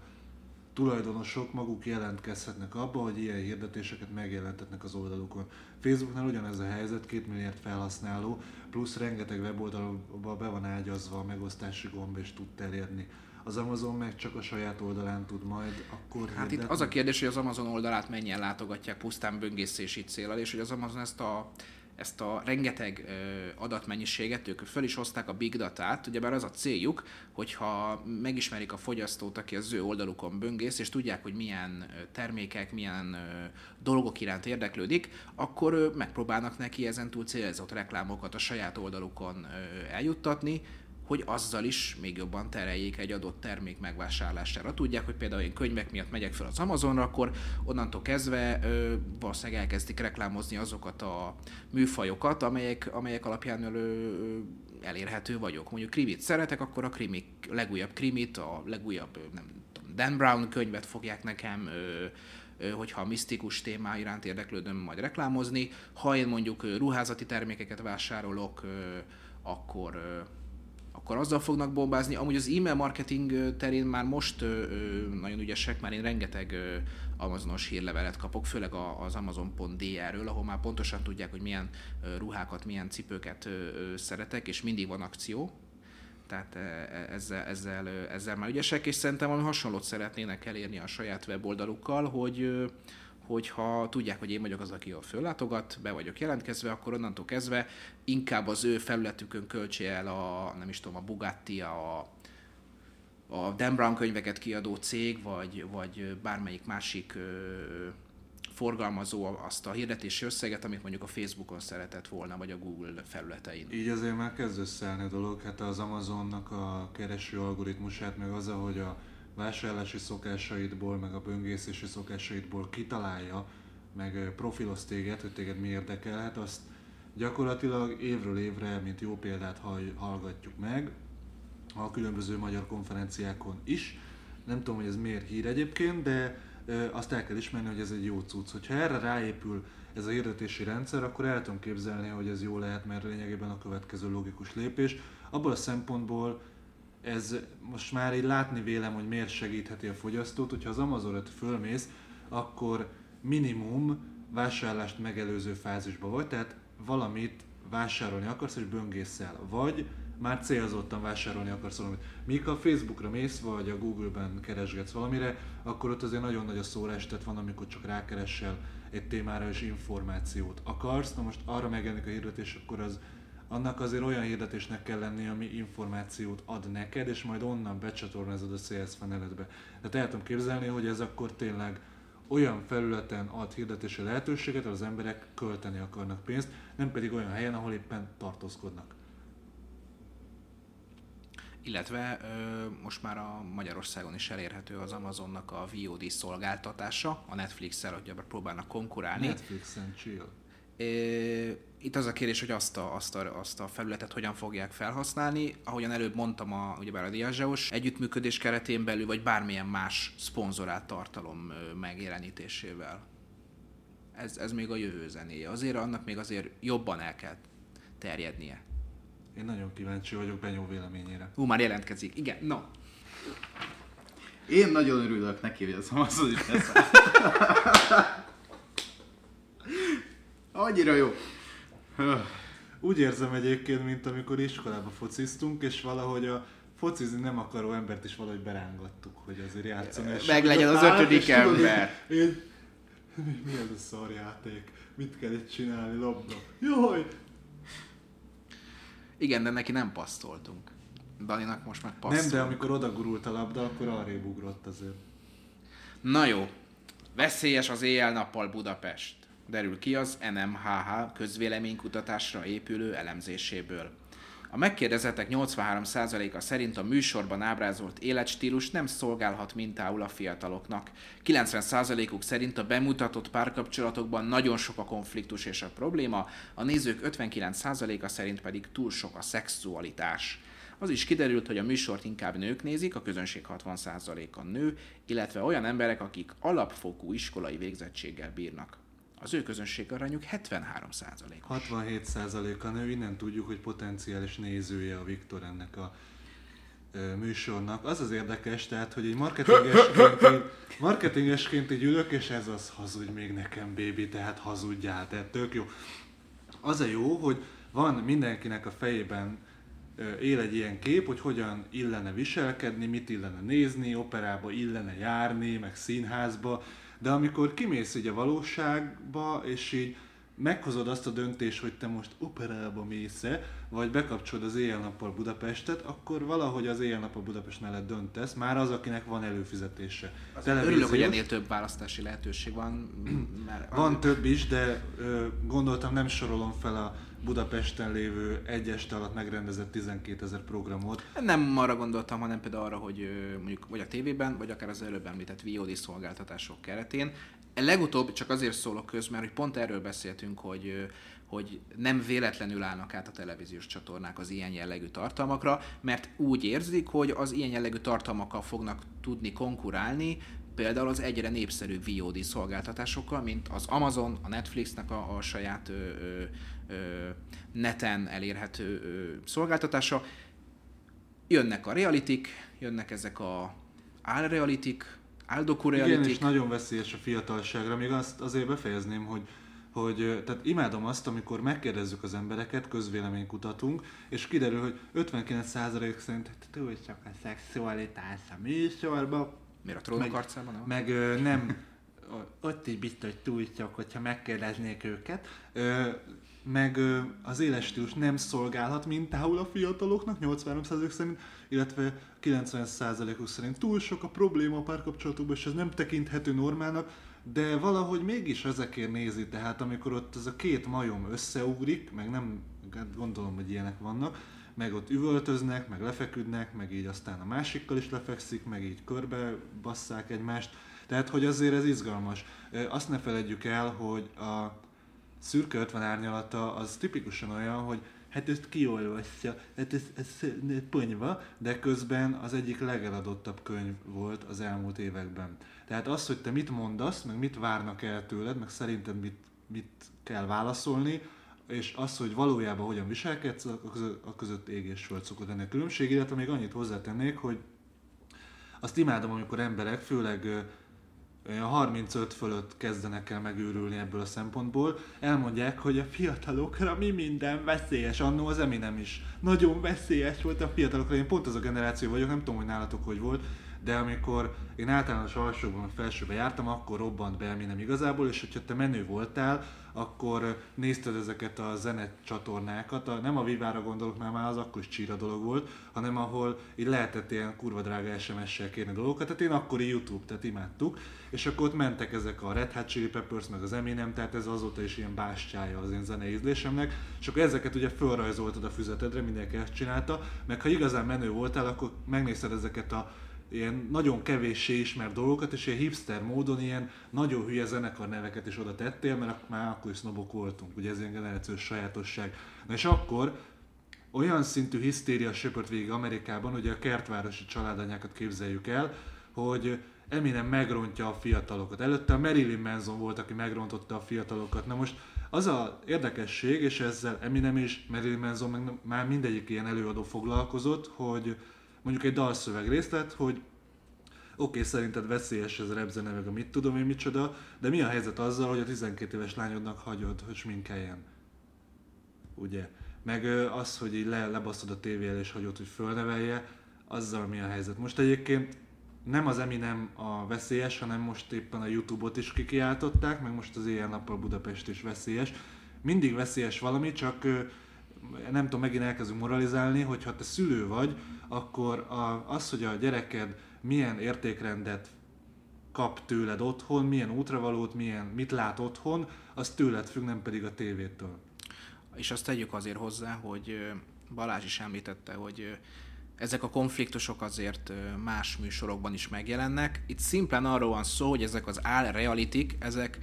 tulajdonosok maguk jelentkezhetnek abba, hogy ilyen hirdetéseket megjelentetnek az oldalukon. Facebooknál ugyanez a helyzet, 2 milliárd felhasználó, plusz rengeteg weboldalba be van ágyazva a megosztási gomb és tud terjedni. Az Amazon meg csak a saját oldalán tud majd akkor Hát itt hirdetni. az a kérdés, hogy az Amazon oldalát mennyien látogatják pusztán böngészési célral, és hogy az Amazon ezt a, ezt a rengeteg ö, adatmennyiséget, ők föl is hozták a big datát, ugyebár az a céljuk, hogyha megismerik a fogyasztót, aki az ő oldalukon böngész, és tudják, hogy milyen termékek, milyen ö, dolgok iránt érdeklődik, akkor ö, megpróbálnak neki ezentúl célzott reklámokat a saját oldalukon ö, eljuttatni, hogy azzal is még jobban tereljék egy adott termék megvásárlására. Tudják, hogy például én könyvek miatt megyek fel az Amazonra, akkor onnantól kezdve ö, valószínűleg elkezdik reklámozni azokat a műfajokat, amelyek, amelyek alapján ö, elérhető vagyok. Mondjuk krimit szeretek, akkor a krimik, legújabb krimit, a legújabb, nem tudom, Dan Brown könyvet fogják nekem ö, hogyha a misztikus témá iránt érdeklődöm, majd reklámozni. Ha én mondjuk ruházati termékeket vásárolok, akkor akkor azzal fognak bombázni. Amúgy az e-mail marketing terén már most nagyon ügyesek, már én rengeteg Amazonos hírlevelet kapok, főleg az Amazon.dr-ről, ahol már pontosan tudják, hogy milyen ruhákat, milyen cipőket szeretek, és mindig van akció. Tehát e- e- ezzel, ezzel, ezzel már ügyesek, és szerintem valami hasonlót szeretnének elérni a saját weboldalukkal, hogy hogyha tudják, hogy én vagyok az, aki jól föllátogat, be vagyok jelentkezve, akkor onnantól kezdve inkább az ő felületükön költse el a, nem is tudom, a Bugatti, a, a Dan Brown könyveket kiadó cég, vagy, vagy bármelyik másik ö, forgalmazó azt a hirdetési összeget, amit mondjuk a Facebookon szeretett volna, vagy a Google felületein. Így azért már kezd összeállni a dolog, hát az Amazonnak a kereső algoritmusát, meg az, hogy a vásárlási szokásaidból, meg a böngészési szokásaidból kitalálja, meg profiloz téged, hogy téged mi érdekel, hát azt gyakorlatilag évről évre, mint jó példát hall, hallgatjuk meg, a különböző magyar konferenciákon is. Nem tudom, hogy ez miért hír egyébként, de azt el kell ismerni, hogy ez egy jó cucc. Hogyha erre ráépül ez a hirdetési rendszer, akkor el tudom képzelni, hogy ez jó lehet, mert lényegében a következő logikus lépés. Abból a szempontból ez most már így látni vélem, hogy miért segítheti a fogyasztót, hogyha az Amazonra fölmész, akkor minimum vásárlást megelőző fázisba vagy, tehát valamit vásárolni akarsz és böngészel, vagy már célzottan vásárolni akarsz valamit. Míg a Facebookra mész, vagy a Google-ben keresgetsz valamire, akkor ott azért nagyon nagy a szórás, tehát van, amikor csak rákeressel egy témára és információt akarsz. Na most arra megjelenik a hirdetés, akkor az annak azért olyan hirdetésnek kell lenni, ami információt ad neked, és majd onnan becsatornázod a sales funneledbe. Tehát el tudom képzelni, hogy ez akkor tényleg olyan felületen ad hirdetési lehetőséget, ahol az emberek költeni akarnak pénzt, nem pedig olyan helyen, ahol éppen tartózkodnak. Illetve ö, most már a Magyarországon is elérhető az Amazonnak a VOD szolgáltatása, a Netflix-el, hogy próbálnak konkurálni. Netflixen chill. Ö, Itt az a kérdés, hogy azt a, azt, a, azt a felületet hogyan fogják felhasználni. Ahogyan előbb mondtam, a, ugyebár a Diageos együttműködés keretén belül, vagy bármilyen más szponzorált tartalom megjelenítésével. Ez, ez még a jövő zenéje. Azért annak még azért jobban el kell terjednie. Én nagyon kíváncsi vagyok Benyó véleményére. Hú, már jelentkezik. Igen, no. Én nagyon örülök neki, hogy az Amazon is lesz. Annyira jó. Úgy érzem egyébként, mint amikor iskolába fociztunk, és valahogy a focizni nem akaró embert is valahogy berángattuk, hogy azért játszon. És Meg legyen az ötödik tudod, ember. Én, mi, mi ez a szarjáték? Mit kell itt csinálni, labda? Jaj! Igen, de neki nem passzoltunk. Daninak most meg passzol. Nem, de amikor odagurult a labda, akkor arrébb ugrott azért. Na jó. Veszélyes az éjjel-nappal Budapest. Derül ki az NMHH közvéleménykutatásra épülő elemzéséből. A megkérdezettek 83%-a szerint a műsorban ábrázolt életstílus nem szolgálhat mintául a fiataloknak. 90%-uk szerint a bemutatott párkapcsolatokban nagyon sok a konfliktus és a probléma, a nézők 59%-a szerint pedig túl sok a szexualitás. Az is kiderült, hogy a műsort inkább nők nézik, a közönség 60%-a nő, illetve olyan emberek, akik alapfokú iskolai végzettséggel bírnak. Az ő közönség arányuk 73%-os. 67%-a nő, innen tudjuk, hogy potenciális nézője a Viktor ennek a műsornak. Az az érdekes, tehát, hogy egy marketingesként, így, marketingesként így ülök, és ez az hazudj még nekem, bébi, tehát hazudjál, tehát tök jó. Az a jó, hogy van mindenkinek a fejében él egy ilyen kép, hogy hogyan illene viselkedni, mit illene nézni, operába illene járni, meg színházba, de amikor kimész így a valóságba, és így meghozod azt a döntést, hogy te most operába mész vagy bekapcsolod az éjjel-nappal Budapestet, akkor valahogy az éjjel-nappal Budapest mellett döntesz, már az, akinek van előfizetése. Örülök, hogy ennél több választási lehetőség van. Mert Van több is, de ö, gondoltam nem sorolom fel a Budapesten lévő egy este alatt megrendezett 12 ezer programot. Nem arra gondoltam, hanem például arra, hogy mondjuk vagy a tévében, vagy akár az előbb említett VOD szolgáltatások keretén. Legutóbb csak azért szólok közben, hogy pont erről beszéltünk, hogy hogy nem véletlenül állnak át a televíziós csatornák az ilyen jellegű tartalmakra, mert úgy érzik, hogy az ilyen jellegű tartalmakkal fognak tudni konkurálni, például az egyre népszerűbb VOD szolgáltatásokkal, mint az Amazon, a Netflixnek a, a saját ö, ö, neten elérhető szolgáltatása. Jönnek a realitik, jönnek ezek a álrealitik, áldoku Igen, és nagyon veszélyes a fiatalságra. Még azt azért befejezném, hogy hogy tehát imádom azt, amikor megkérdezzük az embereket, közvéleménykutatunk, és kiderül, hogy 59% szerint túl csak a szexualitás a műsorban, Miért a trónok arcában? nem? meg ö, nem, ott is biztos túl csak, hogyha megkérdeznék őket, ö, meg az éles stílus nem szolgálhat mintául a fiataloknak, 83% szerint, illetve 90%-uk szerint túl sok a probléma a párkapcsolatokban, és ez nem tekinthető normának, de valahogy mégis ezekért nézi, tehát amikor ott ez a két majom összeugrik, meg nem, hát gondolom, hogy ilyenek vannak, meg ott üvöltöznek, meg lefeküdnek, meg így aztán a másikkal is lefekszik, meg így körbe basszák egymást, tehát hogy azért ez izgalmas. Azt ne feledjük el, hogy a szürke 50 árnyalata az tipikusan olyan, hogy hát ezt kiolvassa, hát ez, ez ponyva, de közben az egyik legeladottabb könyv volt az elmúlt években. Tehát az, hogy te mit mondasz, meg mit várnak el tőled, meg szerinted mit, mit kell válaszolni, és az, hogy valójában hogyan viselkedsz, a között, a között ég és föld szokott lenni a különbség, illetve még annyit hozzátennék, hogy azt imádom, amikor emberek, főleg 35 fölött kezdenek el megőrülni ebből a szempontból, elmondják, hogy a fiatalokra mi minden veszélyes. Annó az Eminem is nagyon veszélyes volt a fiatalokra. Én pont az a generáció vagyok, nem tudom, hogy nálatok hogy volt, de amikor én általános alsóban, felsőben jártam, akkor robbant be Eminem igazából, és hogyha te menő voltál, akkor nézted ezeket a zenecsatornákat, a, nem a Vivára gondolok, mert már az akkor is csíra dolog volt, hanem ahol így lehetett ilyen kurva drága SMS-sel kérni dolgokat, tehát én akkori YouTube, tehát imádtuk, és akkor ott mentek ezek a Red Hot Chili Peppers, meg az Eminem, tehát ez azóta is ilyen bástyája az én zenei ízlésemnek, és akkor ezeket ugye fölrajzoltad a füzetedre, mindenki ezt csinálta, meg ha igazán menő voltál, akkor megnézted ezeket a ilyen nagyon kevéssé ismert dolgokat, és ilyen hipster módon ilyen nagyon hülye zenekar neveket is oda tettél, mert már akkor is sznobok voltunk, ugye ez ilyen generációs sajátosság. Na és akkor olyan szintű hisztéria söpört végig Amerikában, hogy a kertvárosi családanyákat képzeljük el, hogy Eminem megrontja a fiatalokat. Előtte a Marilyn Manson volt, aki megrontotta a fiatalokat. Na most az a érdekesség, és ezzel Eminem és Marilyn Manson meg már mindegyik ilyen előadó foglalkozott, hogy mondjuk egy dalszöveg részlet, hogy oké, okay, szerinted veszélyes ez a repzene, meg a mit tudom én micsoda, de mi a helyzet azzal, hogy a 12 éves lányodnak hagyod, hogy sminkeljen? Ugye? Meg az, hogy így le, lebasztod a tévé elé és hagyod, hogy fölnevelje, azzal mi a helyzet. Most egyébként nem az Eminem a veszélyes, hanem most éppen a Youtube-ot is kikiáltották, meg most az éjjel-nappal Budapest is veszélyes. Mindig veszélyes valami, csak nem tudom, megint elkezdünk moralizálni, hogy ha te szülő vagy, akkor a, az, hogy a gyereked milyen értékrendet kap tőled otthon, milyen útravalót, milyen, mit lát otthon, az tőled függ, nem pedig a tévétől. És azt tegyük azért hozzá, hogy Balázs is említette, hogy ezek a konfliktusok azért más műsorokban is megjelennek. Itt szimplán arról van szó, hogy ezek az álrealitik, ezek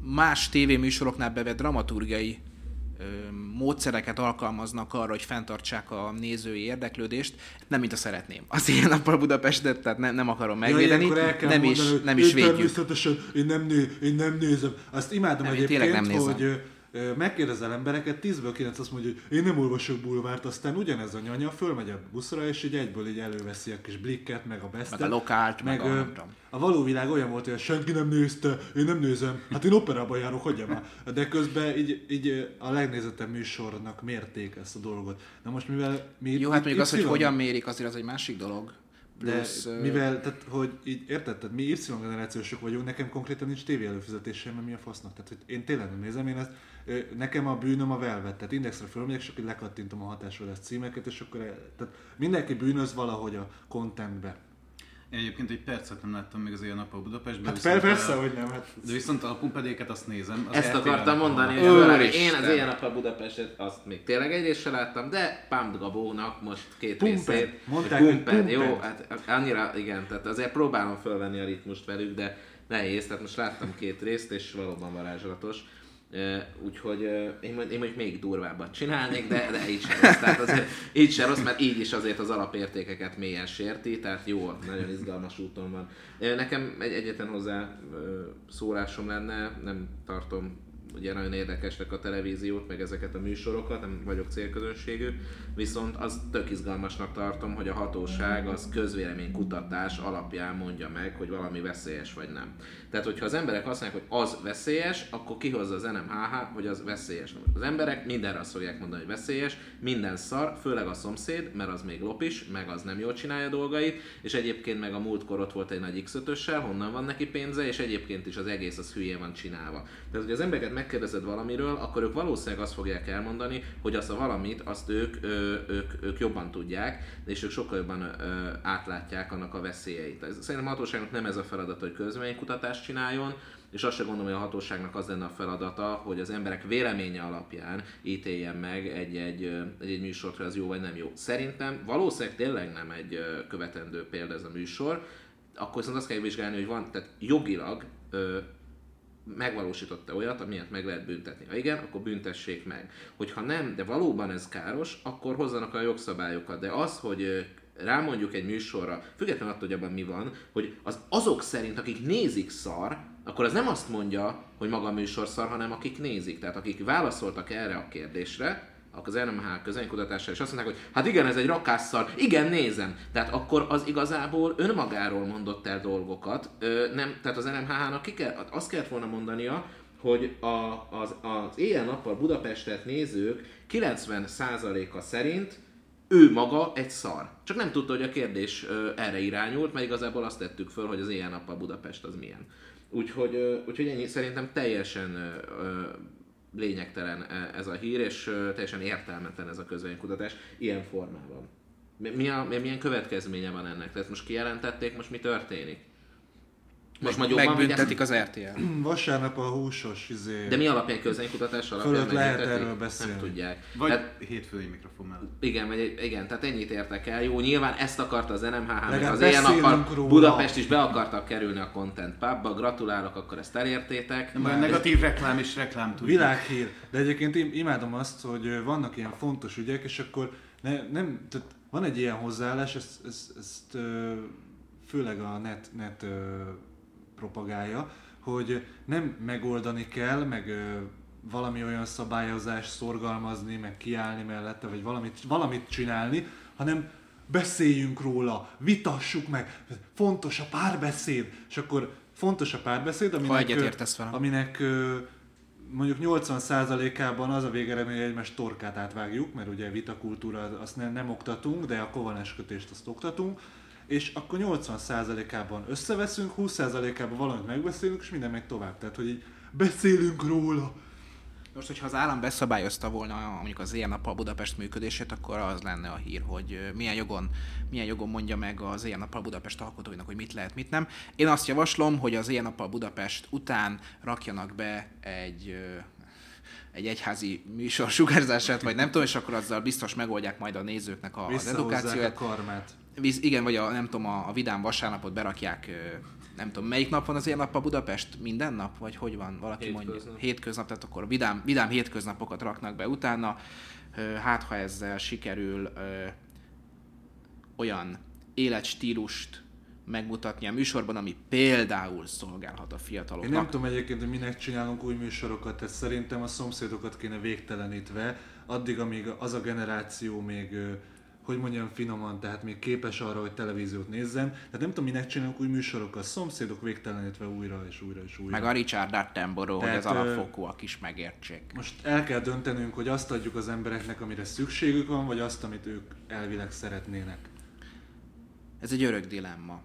más tévéműsoroknál bevett dramaturgiai módszereket alkalmaznak arra, hogy fenntartsák a nézői érdeklődést, nem mint a szeretném. Az ilyen nappal Budapestet, tehát ne, nem akarom megvédeni, Ja, nem, mondani, is, nem is védjük. Természetesen én nem, né, én nem nézem. Azt imádom Nem, én egyébként, nem nézem. hogy megkérdezel embereket, 10-ből 9 azt mondja, hogy én nem olvasok bulvárt, aztán ugyanez a nyanya fölmegy a buszra, és így egyből így előveszi a kis blikket, meg a bestet. Meg a lokált, meg a- nem tudom. a való világ olyan volt, hogy senki nem nézte, én nem nézem, hát én operába járok, hagyjam már. De közben így, így a legnézettebb műsornak mérték ezt a dolgot. Na most mivel mi Jó, hát mondjuk az, hogy hogyan mérik, azért az egy másik dolog. de Plusz, mivel, tehát, hogy így érted, tehát mi Y generációsok vagyunk, nekem konkrétan nincs tévé előfizetésem, mert mi a fasznak. Tehát, hogy én tényleg nem nézem, én ezt, nekem a bűnöm a Velvet, tehát indexre fölmegyek, és akkor lekattintom a hatásvadász címeket, és akkor el, tehát mindenki bűnöz valahogy a contentbe. Én egyébként egy percet nem láttam még az ilyen nap a Budapestben. Hát viszont, persze, ö, hogy nem, hát De viszont a pumpedéket azt nézem. Az Ezt akartam mondani, hogy. Úristen. én az ilyen nap a Budapestet, azt még tényleg egy részt sem láttam, de Pump Gabónak most két Pumped. részét. Mondták, hogy Pumped, Jó, Pumped. hát annyira, igen, tehát azért próbálom fölvenni a ritmust velük, de nehéz, tehát most láttam két részt, és valóban varázslatos. Úgyhogy én, én mondjuk még durvábbat csinálnék, de, de így sem rossz. Tehát azért így sem rossz, mert így is azért az alapértékeket mélyen sérti, tehát jó, nagyon izgalmas úton van. Nekem egy egyetlen hozzá szólásom lenne, nem tartom ugye nagyon érdekesnek a televíziót, meg ezeket a műsorokat, nem vagyok célközönségű, viszont az tök izgalmasnak tartom, hogy a hatóság az közvéleménykutatás alapján mondja meg, hogy valami veszélyes vagy nem. Tehát, hogyha az emberek azt mondják, hogy az veszélyes, akkor kihozza az NMHH, hogy az veszélyes. Az emberek mindenre azt fogják mondani, hogy veszélyes, minden szar, főleg a szomszéd, mert az még lopis, meg az nem jól csinálja dolgait, és egyébként meg a múltkor ott volt egy nagy x honnan van neki pénze, és egyébként is az egész az hülyén van csinálva. Tehát, hogy az embereket megkérdezed valamiről, akkor ők valószínűleg azt fogják elmondani, hogy azt a valamit, azt ők, ö, ők, ők jobban tudják, és ők sokkal jobban átlátják annak a veszélyeit. Szerintem a hatóságnak nem ez a feladat, hogy közvéleménykutatást csináljon, és azt sem gondolom, hogy a hatóságnak az lenne a feladata, hogy az emberek véleménye alapján ítéljen meg egy-egy, egy-egy műsort, hogy az jó vagy nem jó. Szerintem valószínűleg tényleg nem egy követendő példa ez a műsor, akkor viszont azt kell vizsgálni, hogy van, tehát jogilag megvalósította olyat, amilyet meg lehet büntetni. Ha igen, akkor büntessék meg. Hogyha nem, de valóban ez káros, akkor hozzanak a jogszabályokat. De az, hogy rámondjuk egy műsorra, függetlenül attól, hogy abban mi van, hogy az azok szerint, akik nézik szar, akkor az nem azt mondja, hogy maga a műsor szar, hanem akik nézik. Tehát akik válaszoltak erre a kérdésre, az NMH közönkutatásra, és azt mondták, hogy hát igen, ez egy rakásszar, igen, nézem. Tehát akkor az igazából önmagáról mondott el dolgokat, ö, nem, tehát az NMH-nak ki kell, azt kellett volna mondania, hogy a, az, az éjjel-nappal Budapestet nézők 90%-a szerint ő maga egy szar. Csak nem tudta, hogy a kérdés erre irányult, mert igazából azt tettük föl, hogy az éjjel-nappal Budapest az milyen. Úgyhogy, úgyhogy ennyi, szerintem teljesen lényegtelen e- ez a hír, és teljesen értelmetlen ez a közvénykutatás ilyen formában. Mi, a, mi- milyen következménye van ennek? Tehát most kijelentették, most mi történik? Most majd jobban Megbüntetik az RTL. vasárnap a húsos izé... De mi alapján közvénykutatás alapján Fölött lehet erről beszélni. Nem tudják. Vagy Tehát, hétfői mikrofon mellett. igen, vagy, igen, tehát ennyit értek el. Jó, nyilván ezt akarta az NMHH, meg az ilyen nappal róla. Budapest is be akartak kerülni a Content Pubba. Gratulálok, akkor ezt elértétek. Nem, a negatív reklám is reklám tudja. Világhír. De egyébként im- imádom azt, hogy vannak ilyen fontos ügyek, és akkor ne, nem, tehát van egy ilyen hozzáállás, ezt, ezt, ezt főleg a net, net propagálja, hogy nem megoldani kell, meg ö, valami olyan szabályozást szorgalmazni, meg kiállni mellette, vagy valamit, valamit csinálni, hanem beszéljünk róla, vitassuk meg, fontos a párbeszéd, és akkor fontos a párbeszéd, aminek, ö, egyetértesz velem. aminek ö, mondjuk 80%-ában az a végeredmény, hogy egymás torkát átvágjuk, mert ugye vitakultúra azt nem, nem oktatunk, de a kovanes kötést azt oktatunk, és akkor 80%-ában összeveszünk, 20%-ában valamit megbeszélünk, és minden megy tovább. Tehát, hogy így beszélünk róla. Most, hogyha az állam beszabályozta volna mondjuk az ilyen nappal Budapest működését, akkor az lenne a hír, hogy milyen jogon, milyen jogon mondja meg az ilyen nappal Budapest alkotóinak, hogy mit lehet, mit nem. Én azt javaslom, hogy az ilyen nappal Budapest után rakjanak be egy egy egyházi műsor sugárzását, vagy nem tudom, és akkor azzal biztos megoldják majd a nézőknek a, az Visszahozzák a edukációját. karmát. Víz, igen, vagy a, nem tudom, a, a Vidám vasárnapot berakják, nem tudom, melyik nap van az ilyen nap a Budapest? Minden nap? Vagy hogy van? Valaki Hétköznap. mondja. Hétköznap, tehát akkor vidám, vidám hétköznapokat raknak be utána. Hát, ha ezzel sikerül ö, olyan életstílust megmutatni a műsorban, ami például szolgálhat a fiataloknak. Én nem tudom egyébként, hogy minek csinálunk új műsorokat, tehát szerintem a szomszédokat kéne végtelenítve, addig, amíg az a generáció még, ö, hogy mondjam finoman, tehát még képes arra, hogy televíziót nézzen. Tehát nem tudom, minek csinálunk új műsorokat, szomszédok végtelenítve újra és újra és újra. Meg a Richard Attenborough, hogy Tehát, az ö, alapfokúak is megértsék. Most el kell döntenünk, hogy azt adjuk az embereknek, amire szükségük van, vagy azt, amit ők elvileg szeretnének. Ez egy örök dilemma.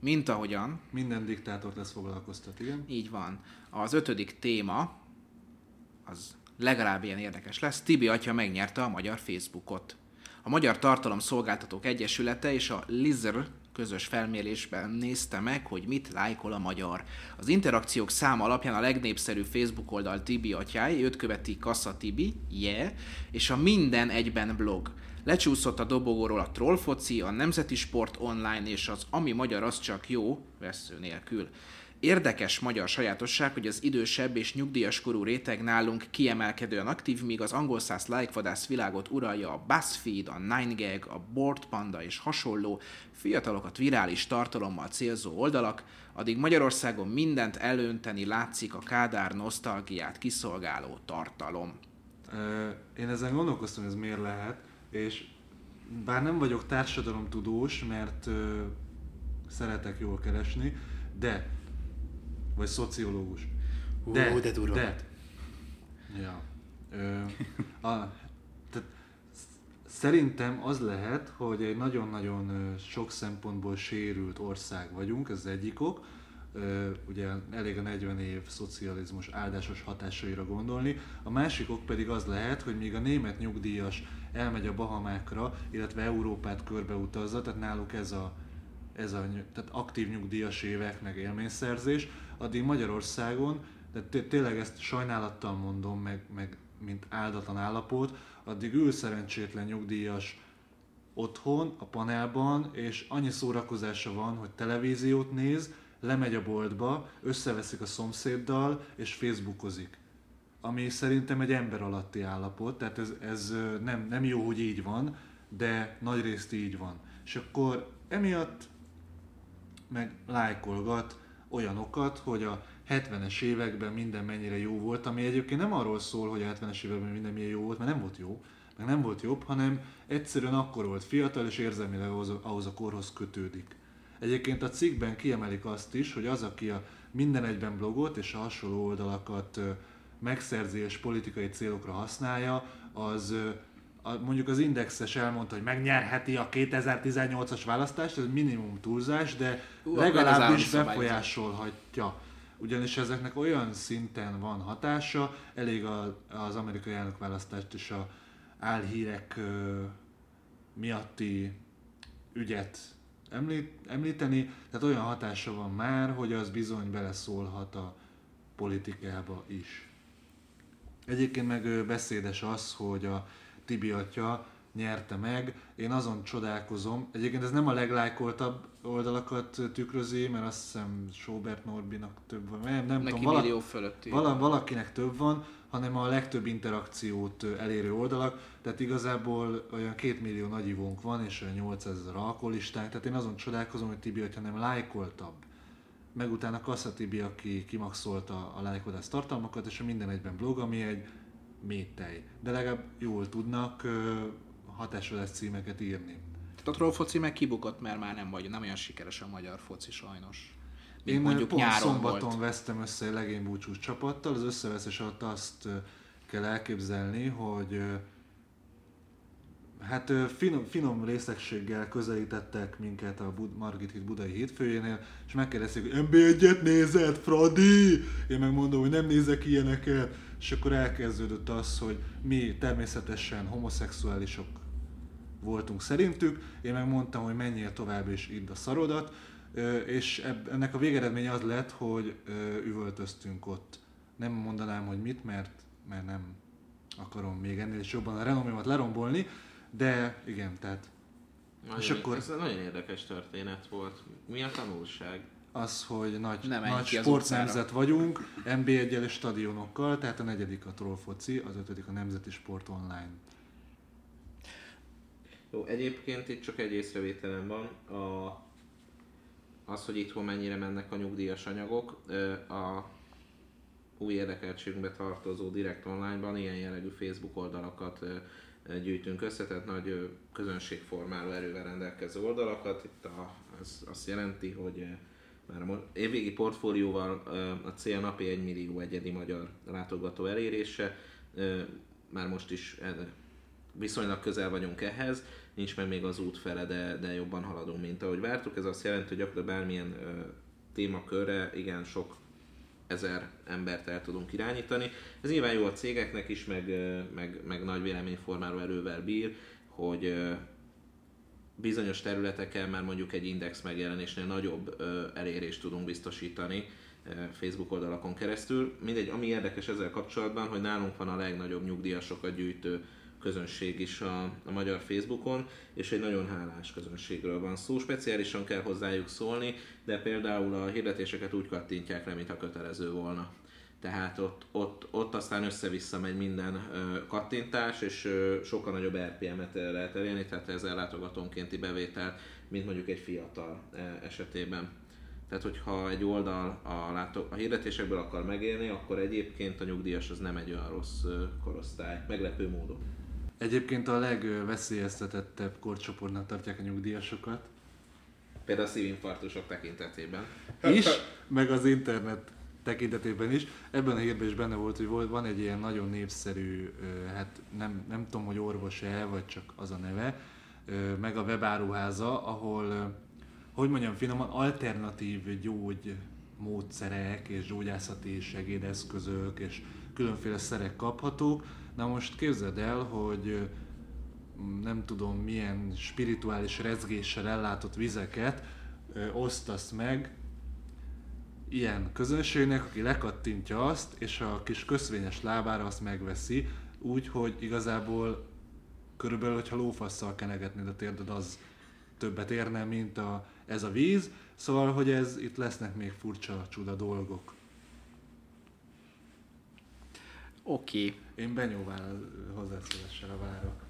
Mint ahogyan, Minden diktátort lesz foglalkoztat, igen? így van. Az ötödik téma, az legalább ilyen érdekes lesz. Tibi atya megnyerte a magyar Facebookot. A Magyar Tartalom Szolgáltatók Egyesülete és a Lizr közös felmérésben nézte meg, hogy mit lájkol a magyar. Az interakciók száma alapján a legnépszerűbb Facebook oldal Tibi atyái, őt követi Kassa Tibi, yeah, és a Minden Egyben blog. Lecsúszott a dobogóról a Trollfoci, a Nemzeti Sport Online és az Ami Magyar az csak jó, vesző nélkül. Érdekes magyar sajátosság, hogy az idősebb és nyugdíjas korú réteg nálunk kiemelkedően aktív, míg az angol száz lájkvadász világot uralja a BuzzFeed, a 9gag, a Board Panda és hasonló fiatalokat virális tartalommal célzó oldalak, addig Magyarországon mindent elönteni látszik a Kádár nosztalgiát kiszolgáló tartalom. Én ezen gondolkoztam, hogy ez miért lehet, és bár nem vagyok társadalomtudós, mert szeretek jól keresni, de, vagy szociológus. De, Ú, de durva de, ja, ö, a, tehát sz- szerintem az lehet, hogy egy nagyon-nagyon sok szempontból sérült ország vagyunk, ez egyik ok, Ö, ugye elég a 40 év szocializmus áldásos hatásaira gondolni. A másik ok pedig az lehet, hogy míg a német nyugdíjas elmegy a Bahamákra, illetve Európát körbeutazza, tehát náluk ez a, ez a tehát aktív nyugdíjas évek, meg élményszerzés, addig Magyarországon, de té- tényleg ezt sajnálattal mondom, meg, meg mint áldatlan állapot, addig ül szerencsétlen nyugdíjas otthon, a panelban, és annyi szórakozása van, hogy televíziót néz, lemegy a boltba, összeveszik a szomszéddal, és facebookozik. Ami szerintem egy ember alatti állapot, tehát ez, ez nem, nem jó, hogy így van, de nagyrészt így van. És akkor emiatt meg lájkolgat olyanokat, hogy a 70-es években minden mennyire jó volt, ami egyébként nem arról szól, hogy a 70-es években minden milyen jó volt, mert nem volt jó, meg nem volt jobb, hanem egyszerűen akkor volt fiatal, és érzelmileg ahhoz, ahhoz a korhoz kötődik. Egyébként a cikkben kiemelik azt is, hogy az, aki a minden egyben blogot és a hasonló oldalakat megszerzi és politikai célokra használja, az a, mondjuk az Indexes elmondta, hogy megnyerheti a 2018-as választást, ez minimum túlzás, de Ú, legalábbis befolyásolhatja. Ugyanis ezeknek olyan szinten van hatása, elég a, az amerikai elnökválasztást és a álhírek ö, miatti ügyet említ, említeni, tehát olyan hatása van már, hogy az bizony beleszólhat a politikába is. Egyébként meg beszédes az, hogy a Tibi atya nyerte meg. Én azon csodálkozom. Egyébként ez nem a leglájkoltabb oldalakat tükrözi, mert azt hiszem Sobert Norbinak több van. Nem, nem Neki tudom, millió fölötti. vala, valakinek több van, hanem a legtöbb interakciót elérő oldalak, tehát igazából olyan két millió nagyivónk van, és olyan 800 ezer alkoholistánk, tehát én azon csodálkozom, hogy Tibi, hogyha nem lájkoltabb. Meg utána Kassa Tibi, aki kimaxolta a lájkodás tartalmakat, és a minden egyben blog, ami egy métej. De legalább jól tudnak ö, hatásodás címeket írni. Tehát a troll foci meg kibukott, mert már nem vagy, nem olyan sikeres a magyar foci sajnos. Mint Én mondjuk pont nyáron szombaton volt. vesztem össze egy legénybúcsús csapattal, az összeveszés alatt azt kell elképzelni, hogy hát finom, finom részegséggel közelítettek minket a Bud- Margit híd budai hétfőjénél, és megkérdezték, hogy MB1-et nézed, Fradi? Én megmondom, hogy nem nézek ilyeneket, és akkor elkezdődött az, hogy mi természetesen homoszexuálisok voltunk szerintük, én meg mondtam, hogy menjél tovább és idd a szarodat, és ennek a végeredménye az lett, hogy üvöltöztünk ott. Nem mondanám, hogy mit, mert, mert nem akarom még ennél is jobban a renomémat lerombolni, de igen, tehát Nagyon, És akkor- Ez nagyon érdekes történet volt. Mi a tanulság? Az, hogy nagy, Nem nagy sportnemzet vagyunk, NB1-el és stadionokkal, tehát a negyedik a troll foci, az ötödik a Nemzeti Sport Online. Jó, egyébként itt csak egy észrevételem van. A, az, hogy itthon mennyire mennek a nyugdíjas anyagok, a új érdekeltségünkbe tartozó Direct Online-ban ilyen jellegű Facebook oldalakat gyűjtünk össze, tehát nagy közönségformáló erővel rendelkező oldalakat. Itt a, ez azt jelenti, hogy már a évvégi portfólióval a cél napi 1 millió egyedi magyar látogató elérése. Már most is viszonylag közel vagyunk ehhez, nincs meg még az út fele, de, de jobban haladunk, mint ahogy vártuk. Ez azt jelenti, hogy gyakorlatilag bármilyen témakörre igen sok ezer embert el tudunk irányítani. Ez nyilván jó a cégeknek is, meg, meg, meg nagy véleményformáló erővel bír, hogy bizonyos területeken már mondjuk egy index megjelenésnél nagyobb elérést tudunk biztosítani Facebook oldalakon keresztül. Mindegy, ami érdekes ezzel kapcsolatban, hogy nálunk van a legnagyobb nyugdíjasokat gyűjtő közönség is a, a magyar Facebookon, és egy nagyon hálás közönségről van szó. Speciálisan kell hozzájuk szólni, de például a hirdetéseket úgy kattintják le, mintha kötelező volna. Tehát ott, ott, ott aztán össze-vissza megy minden ö, kattintás, és ö, sokkal nagyobb RPM-et lehet elérni, tehát ez ellátogatónkénti bevétel, mint mondjuk egy fiatal ö, esetében. Tehát, hogyha egy oldal a, látó, a hirdetésekből akar megélni, akkor egyébként a nyugdíjas az nem egy olyan rossz korosztály, meglepő módon. Egyébként a legveszélyeztetettebb korcsoportnak tartják a nyugdíjasokat Például a szívinfarktusok tekintetében. is, meg az internet tekintetében is. Ebben a hírben is benne volt, hogy volt, van egy ilyen nagyon népszerű, hát nem, nem tudom, hogy orvos-e, vagy csak az a neve, meg a webáruháza, ahol, hogy mondjam finoman, alternatív gyógy módszerek és gyógyászati segédeszközök és különféle szerek kaphatók. Na most képzeld el, hogy nem tudom milyen spirituális rezgéssel ellátott vizeket ö, osztasz meg ilyen közönségnek, aki lekattintja azt, és a kis köszvényes lábára azt megveszi, úgy, hogy igazából körülbelül, hogyha lófasszal kenegetnéd a térded, az többet érne, mint a, ez a víz. Szóval, hogy ez itt lesznek még furcsa csuda dolgok. Oké. Okay. Én benyóvál hozzászólással várok.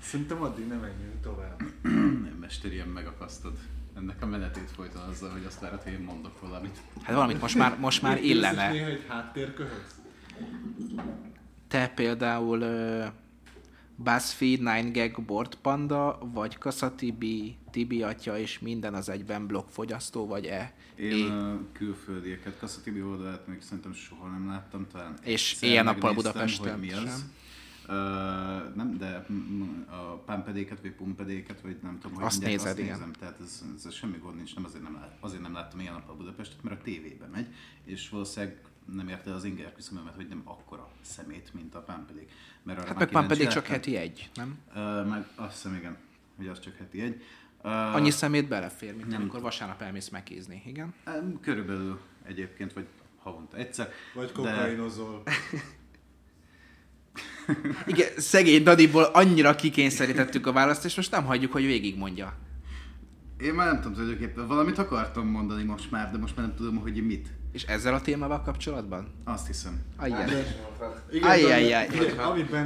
Szerintem addig nem menjünk tovább. Nem, mester, ilyen megakasztod. Ennek a menetét folyton azzal, hogy azt várod, hogy én mondok valamit. Hát valamit most már, most már illene. Néha egy háttérköhöz? Te például uh, BuzzFeed, 9gag, Board Panda, vagy Kassa Tibi, atya és minden az egyben blogfogyasztó, vagy e? Én a külföldieket, Kassa Tibi oldalát még szerintem soha nem láttam, talán És éjjel-nappal Budapesten hogy mi az. sem. Uh, nem, de a pámpedéket, vagy pumpedéket, vagy nem tudom, hogy Azt mondják, nézed, azt igen. nézem, tehát ez, ez, semmi gond nincs, nem azért nem, lát, azért nem láttam ilyen nappal Budapestet, mert a tévébe megy, és valószínűleg nem érte az inger küszöbömet, hogy nem akkora szemét, mint a pámpedék. Mert arra Hát meg kíváncsi csak heti egy, nem? Uh, meg azt hiszem, igen, hogy az csak heti egy. Uh, Annyi szemét belefér, mint Nem. amikor vasárnap elmész megkézni, igen? Um, körülbelül egyébként, vagy havonta egyszer. Vagy de- kokainozol. Igen, szegény Dadiból annyira kikényszerítettük a választ, és most nem hagyjuk, hogy végigmondja. Én már nem tudom tulajdonképpen, valamit akartam mondani most már, de most már nem tudom, hogy mit. És ezzel a témával kapcsolatban? Azt hiszem. Ajjaj. Igen, Ajjajjaj.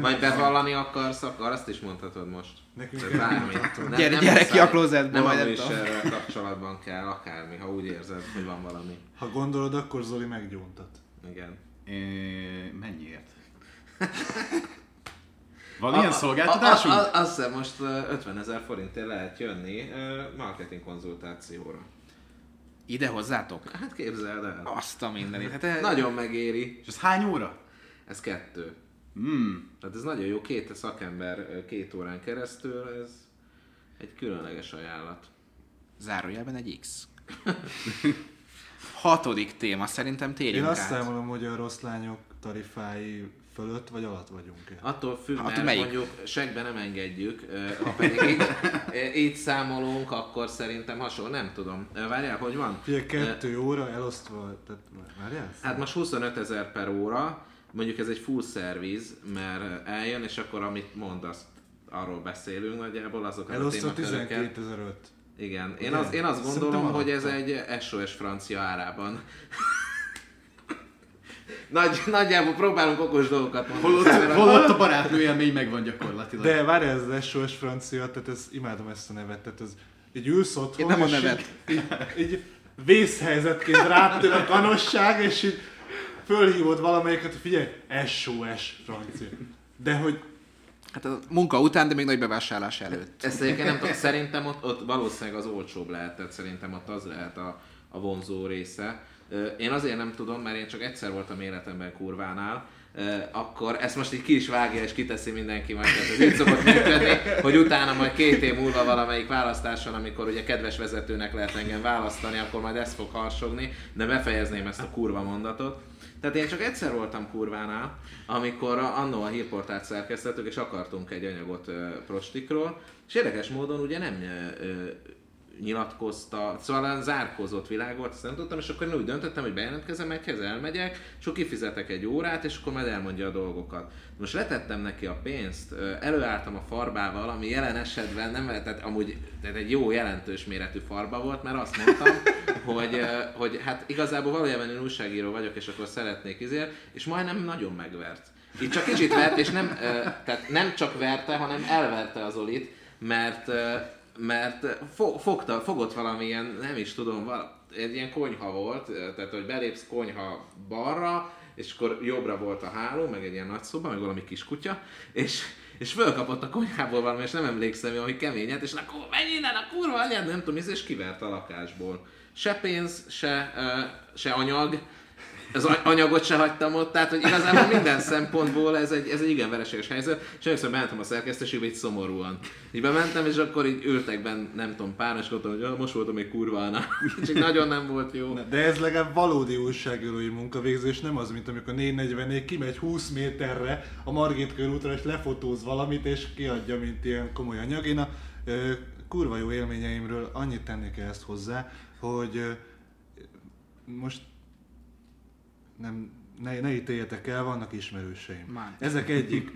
Vagy bevallani akarsz, akkor azt is mondhatod most. Nekünk Tehát bármi. Nem- Gyere- nem gyere ki a closetból, Nem majd műsorral kapcsolatban kell, akármi, ha úgy érzed, hogy van valami. Ha gondolod, akkor Zoli meggyóntat. Igen. É, mennyiért? Van ilyen A- szolgáltatásunk? A, a, a, azt hiszem most ö, 50 ezer forintért lehet jönni marketing konzultációra. Ide hozzátok? Hát képzeld el. Azt a mindenit. Hát ez... Nagyon megéri. És ez hány óra? Ez kettő. Hmm. Tehát ez nagyon jó, két szakember két órán keresztül, ez egy különleges ajánlat. Zárójelben egy X. Hatodik téma, szerintem Én térjünk azt át. számolom, hogy a rossz lányok tarifái fölött vagy alatt vagyunk-e. Attól függ, Hát mert melyik? mondjuk segbe nem engedjük, ha pedig így, így számolunk, akkor szerintem hasonló, nem tudom. Várjál, hogy van? Figyelj, kettő óra elosztva, tehát várjál? Hát most 25 ezer per óra, mondjuk ez egy full service, mert eljön, és akkor amit mond, azt arról beszélünk nagyjából, azokat a Elosztva témaköröket. 12.005. Igen, én, Ugye? az, én azt gondolom, hogy ez egy SOS francia árában. Nagy, nagyjából próbálunk okos dolgokat mondani. Holott, holott a barátnő élmény megvan gyakorlatilag. De várj, ez az SOS francia, tehát ez, imádom ezt a nevet, tehát ez így ülsz otthon, Én nem a és nevet. Így, így, így vészhelyzetként rátör a kanosság, és így fölhívod valamelyiket, hogy figyelj, SOS francia. De hogy Hát a munka után, de még nagy bevásárlás előtt. Ezt egyébként nem tudom, szerintem ott, ott valószínűleg az olcsóbb lehet, tehát szerintem ott az lehet a, a vonzó része. Én azért nem tudom, mert én csak egyszer voltam életemben kurvánál, akkor ezt most így ki is vágja és kiteszi mindenki majd, tehát ez így szokott működni, hogy utána majd két év múlva valamelyik választáson, amikor ugye kedves vezetőnek lehet engem választani, akkor majd ezt fog harsogni, de befejezném ezt a kurva mondatot. Tehát én csak egyszer voltam kurvánál, amikor annó a hírportált szerkesztettük, és akartunk egy anyagot prostikról, és érdekes módon ugye nem nyilatkozta, szóval olyan zárkózott világ volt, azt nem tudtam, és akkor én úgy döntöttem, hogy bejelentkezem egyhez, elmegyek, és akkor kifizetek egy órát, és akkor majd elmondja a dolgokat. Most letettem neki a pénzt, előálltam a farbával, ami jelen esetben nem lehetett, amúgy tehát egy jó jelentős méretű farba volt, mert azt mondtam, hogy, hogy hát igazából valójában én újságíró vagyok, és akkor szeretnék izért, és majdnem nagyon megvert. Itt csak kicsit vert, és nem, tehát nem csak verte, hanem elverte az Olit, mert, mert fo- fogta, fogott valamilyen, nem is tudom, val- egy ilyen konyha volt, ö, tehát hogy belépsz konyha balra, és akkor jobbra volt a háló, meg egy ilyen nagy szoba, meg valami kis kutya, és, és fölkapott a konyhából valami, és nem emlékszem, hogy keményet, és akkor menj innen a kurva anyád, nem tudom, és kivert a lakásból. Se pénz, se, ö, se anyag, az anyagot se hagytam ott, tehát hogy igazából minden szempontból ez egy, ez egy igen vereséges helyzet, és először bementem a szerkesztőségbe így szomorúan. Így bementem, és akkor így ültek benn, nem tudom, pár, és gondoltam, hogy ja, most voltam kurvánál. és így nagyon nem volt jó. De ez legalább valódi újságírói munkavégzés, nem az, mint amikor 444 kimegy 20 méterre a Margit körútra, és lefotóz valamit, és kiadja, mint ilyen komoly anyag. Én a ö, kurva jó élményeimről annyit tennék ezt hozzá, hogy ö, most nem, ne, ne ítéljetek el, vannak ismerőseim. Már. Ezek egyik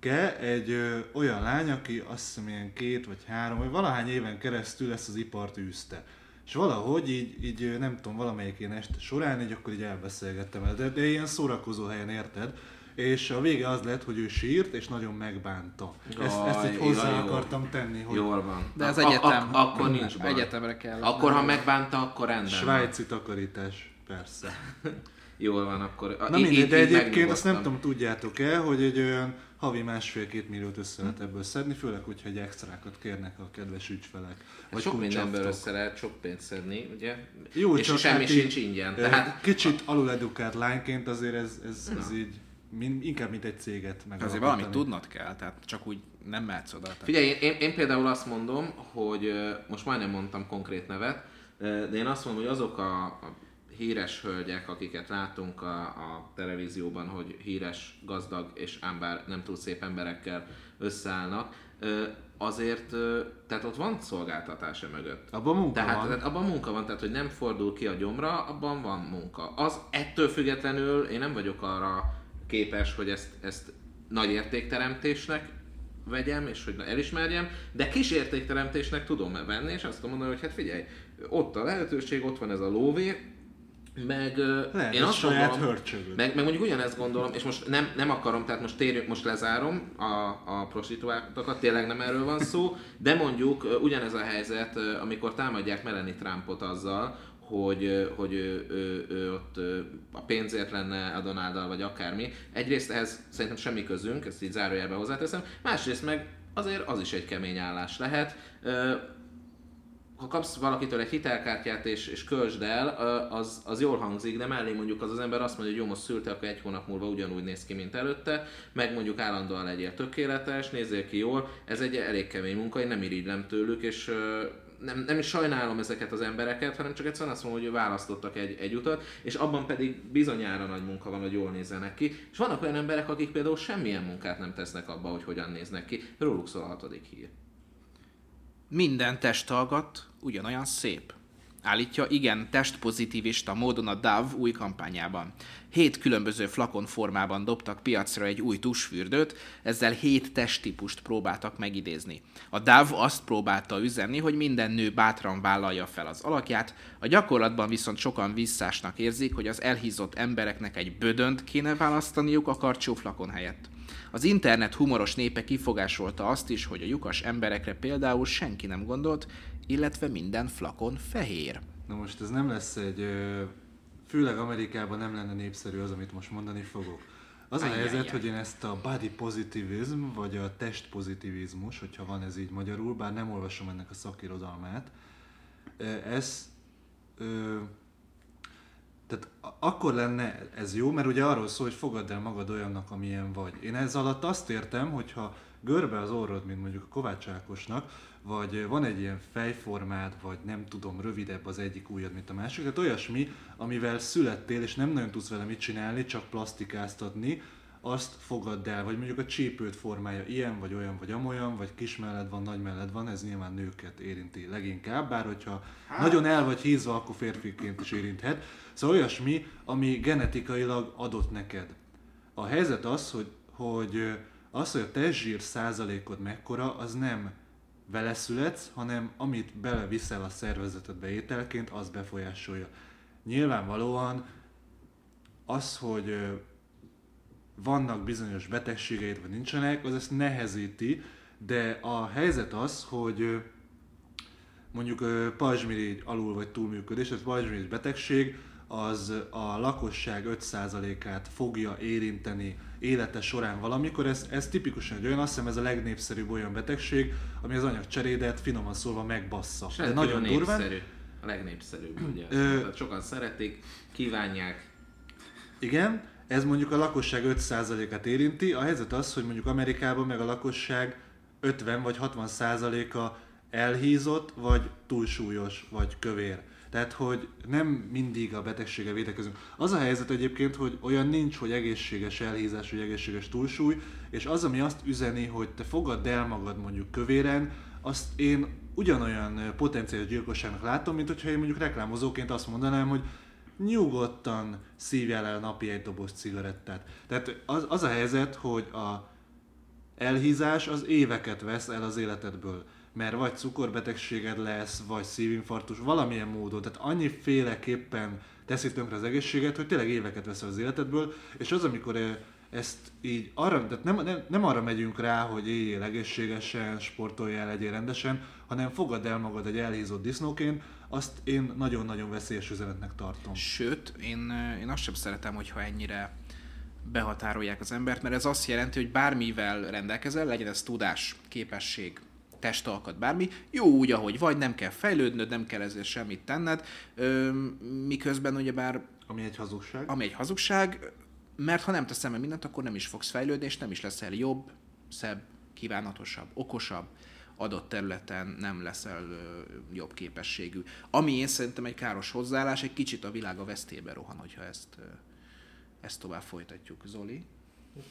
Ke egy ö, olyan lány, aki azt hiszem ilyen két vagy három, vagy valahány éven keresztül ezt az ipart űzte. És valahogy így, így nem tudom, valamelyik ilyen este során, így akkor így elbeszélgettem el, de, de ilyen szórakozó helyen érted. És a vége az lett, hogy ő sírt, és nagyon megbánta. Ezt, ezt így Jaj, hozzá jaj, akartam tenni, hogy Jól van. De ez A- a- egyetem. a- akkor nincs baj. Egyetemre kell. Akkor, ha megbánta, akkor rendben. svájci takarítás, persze. Jól van, akkor... Na így- mindegy, de egyébként azt nem tudom, tudjátok-e, hogy egy olyan havi másfél-két milliót össze lehet ebből szedni, főleg, hogyha egy extrákat kérnek a kedves ügyfelek. Vagy sok mindenből össze lehet sok pénzt szedni, ugye? Jó, és csak semmi hát sincs ingyen. Tehát Kicsit aluledukált lányként azért ez, ez, ez így min, inkább mint egy céget meg. Azért valamit tudnod kell, tehát csak úgy nem mehetsz oda. Tehát Figyelj, én, én, például azt mondom, hogy most majdnem mondtam konkrét nevet, de én azt mondom, hogy azok a, a híres hölgyek, akiket látunk a, a televízióban, hogy híres, gazdag és ám bár nem túl szép emberekkel összeállnak, azért, tehát ott van szolgáltatása mögött. Abban munka Tehát, van. tehát abban munka van, tehát hogy nem fordul ki a gyomra, abban van munka. Az ettől függetlenül én nem vagyok arra képes, hogy ezt, ezt nagy értékteremtésnek vegyem, és hogy elismerjem, de kis értékteremtésnek tudom venni, és azt tudom mondani, hogy hát figyelj, ott a lehetőség, ott van ez a lóvér, meg Lehet, én azt saját gondolom, meg, meg mondjuk ugyanezt gondolom, és most nem, nem akarom, tehát most térjünk, most lezárom a, a prostituáltakat, tényleg nem erről van szó, de mondjuk ugyanez a helyzet, amikor támadják Melanie Trumpot azzal, hogy, hogy ő, ő, ő ott a pénzért lenne a Donalddal, vagy akármi. Egyrészt ehhez szerintem semmi közünk, ezt így zárójelbe hozzáteszem, másrészt meg azért az is egy kemény állás lehet. Ha kapsz valakitől egy hitelkártyát és, és költsd el, az, az jól hangzik, de mellé mondjuk az az ember azt mondja, hogy jó, most szülte, akkor egy hónap múlva ugyanúgy néz ki, mint előtte, meg mondjuk állandóan legyél tökéletes, nézzél ki jól, ez egy elég kemény munka, én nem irigylem tőlük, és nem, nem is sajnálom ezeket az embereket, hanem csak egyszerűen azt mondom, hogy választottak egy, egy utat, és abban pedig bizonyára nagy munka van, hogy jól nézzenek ki. És vannak olyan emberek, akik például semmilyen munkát nem tesznek abba, hogy hogyan néznek ki. Róluk szól a hatodik hír. Minden testalgat ugyanolyan szép. állítja igen testpozitivista módon a Dove új kampányában. Hét különböző flakon formában dobtak piacra egy új tusfürdőt, ezzel hét testtípust próbáltak megidézni. A Dove azt próbálta üzenni, hogy minden nő bátran vállalja fel az alakját, a gyakorlatban viszont sokan visszásnak érzik, hogy az elhízott embereknek egy bödönt kéne választaniuk a karcsóflakon helyett. Az internet humoros népe kifogásolta azt is, hogy a lyukas emberekre például senki nem gondolt, illetve minden flakon fehér. Na most ez nem lesz egy, főleg Amerikában nem lenne népszerű az, amit most mondani fogok. Az a helyzet, hogy én ezt a body positivizm, vagy a test pozitivizmus, hogyha van ez így magyarul, bár nem olvasom ennek a szakirodalmát, ez tehát akkor lenne ez jó, mert ugye arról szól, hogy fogadd el magad olyannak, amilyen vagy. Én ez alatt azt értem, hogyha görbe az orrod, mint mondjuk a Kovács Ákosnak, vagy van egy ilyen fejformád, vagy nem tudom, rövidebb az egyik ujjad, mint a másik, tehát olyasmi, amivel születtél, és nem nagyon tudsz vele mit csinálni, csak plastikáztatni, azt fogadd el, vagy mondjuk a csípőt formája ilyen, vagy olyan, vagy amolyan, vagy kis melled van, nagy melled van, ez nyilván nőket érinti leginkább, bár hogyha nagyon el vagy hízva, akkor férfiként is érinthet. Szóval olyasmi, ami genetikailag adott neked. A helyzet az, hogy, hogy az, hogy a testzsír százalékod mekkora, az nem vele születsz, hanem amit beleviszel a szervezetedbe ételként, az befolyásolja. Nyilvánvalóan az, hogy vannak bizonyos betegségeid, vagy nincsenek, az ezt nehezíti, de a helyzet az, hogy mondjuk pajzsmirigy alul vagy túlműködés, tehát pajzsmirigy betegség, az a lakosság 5%-át fogja érinteni élete során valamikor. Ez, ez tipikusan egy olyan, azt hiszem ez a legnépszerűbb olyan betegség, ami az anyagcserédet finoman szólva megbassza. De nagyon durván. népszerű. A legnépszerűbb, ugye. Ö- sokan szeretik, kívánják. Igen, ez mondjuk a lakosság 5%-át érinti. A helyzet az, hogy mondjuk Amerikában meg a lakosság 50 vagy 60%-a elhízott, vagy túlsúlyos, vagy kövér. Tehát, hogy nem mindig a betegsége védekezünk. Az a helyzet egyébként, hogy olyan nincs, hogy egészséges elhízás, vagy egészséges túlsúly, és az, ami azt üzeni, hogy te fogadd el magad mondjuk kövéren, azt én ugyanolyan potenciális gyilkosságnak látom, mint hogyha én mondjuk reklámozóként azt mondanám, hogy nyugodtan szívjál el napi egy doboz cigarettát. Tehát az, az a helyzet, hogy a elhízás az éveket vesz el az életedből. Mert vagy cukorbetegséged lesz, vagy szívinfarktus, valamilyen módon. Tehát annyiféleképpen teszi tönkre az egészséget, hogy tényleg éveket vesz az életedből, és az, amikor eh, ezt így arra, tehát nem, nem, nem arra megyünk rá, hogy éljél egészségesen, sportoljál, legyél rendesen, hanem fogadd el magad egy elhízott disznóként, azt én nagyon-nagyon veszélyes üzenetnek tartom. Sőt, én, ö, én azt sem szeretem, hogyha ennyire behatárolják az embert, mert ez azt jelenti, hogy bármivel rendelkezel, legyen ez tudás, képesség, testalkat, bármi, jó úgy, ahogy vagy, nem kell fejlődnöd, nem kell ezért semmit tenned, ö, miközben ugyebár Ami egy hazugság. ami egy hazugság, mert ha nem teszem meg mindent, akkor nem is fogsz fejlődni, és nem is leszel jobb, szebb, kívánatosabb, okosabb, adott területen nem leszel ö, jobb képességű. Ami én szerintem egy káros hozzáállás, egy kicsit a világ a vesztébe rohan, hogyha ezt, ö, ezt tovább folytatjuk. Zoli?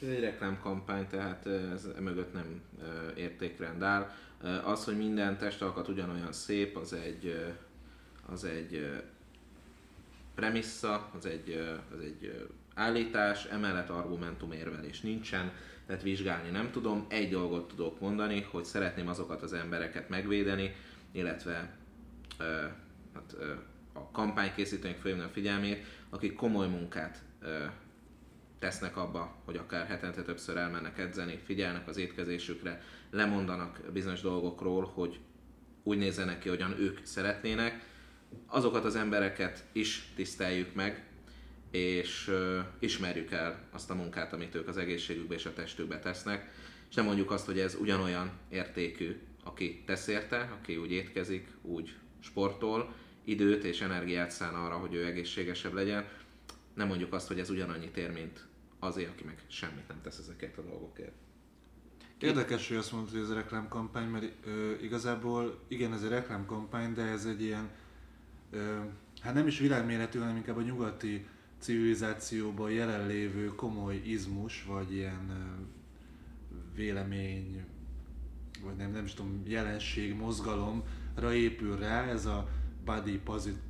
Ez egy reklámkampány, tehát ez mögött nem értékrend áll. Az, hogy minden testalkat ugyanolyan szép, az egy, az egy premissza, az egy, az egy állítás, emellett argumentum érvelés nincsen, tehát vizsgálni nem tudom. Egy dolgot tudok mondani, hogy szeretném azokat az embereket megvédeni, illetve hát, a kampánykészítőink fölhívni a figyelmét, akik komoly munkát tesznek abba, hogy akár hetente többször elmennek edzeni, figyelnek az étkezésükre, lemondanak bizonyos dolgokról, hogy úgy nézzenek ki, hogyan ők szeretnének. Azokat az embereket is tiszteljük meg, és ö, ismerjük el azt a munkát, amit ők az egészségükbe és a testükbe tesznek, és nem mondjuk azt, hogy ez ugyanolyan értékű, aki tesz érte, aki úgy étkezik, úgy sportol, időt és energiát szán arra, hogy ő egészségesebb legyen, nem mondjuk azt, hogy ez ugyanannyit ér, mint azért, aki meg semmit nem tesz ezekért a dolgokért. Érdekes, hogy azt mondod, hogy ez a reklámkampány, mert ö, igazából igen, ez egy reklámkampány, de ez egy ilyen, ö, hát nem is világméretű, hanem inkább a nyugati civilizációban jelenlévő komoly izmus, vagy ilyen ö, vélemény, vagy nem, nem is tudom, jelenség, mozgalomra épül rá, ez a body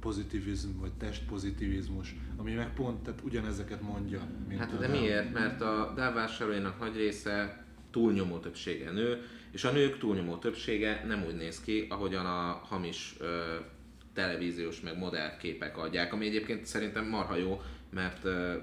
pozitivizm, vagy testpozitivizmus, ami meg pont tehát ugyanezeket mondja. Mint Hát de miért? Mert a DAV vásárlóinak nagy része túlnyomó többsége nő, és a nők túlnyomó többsége nem úgy néz ki, ahogyan a hamis ö, televíziós meg modellképek adják, ami egyébként szerintem marha jó, mert ö,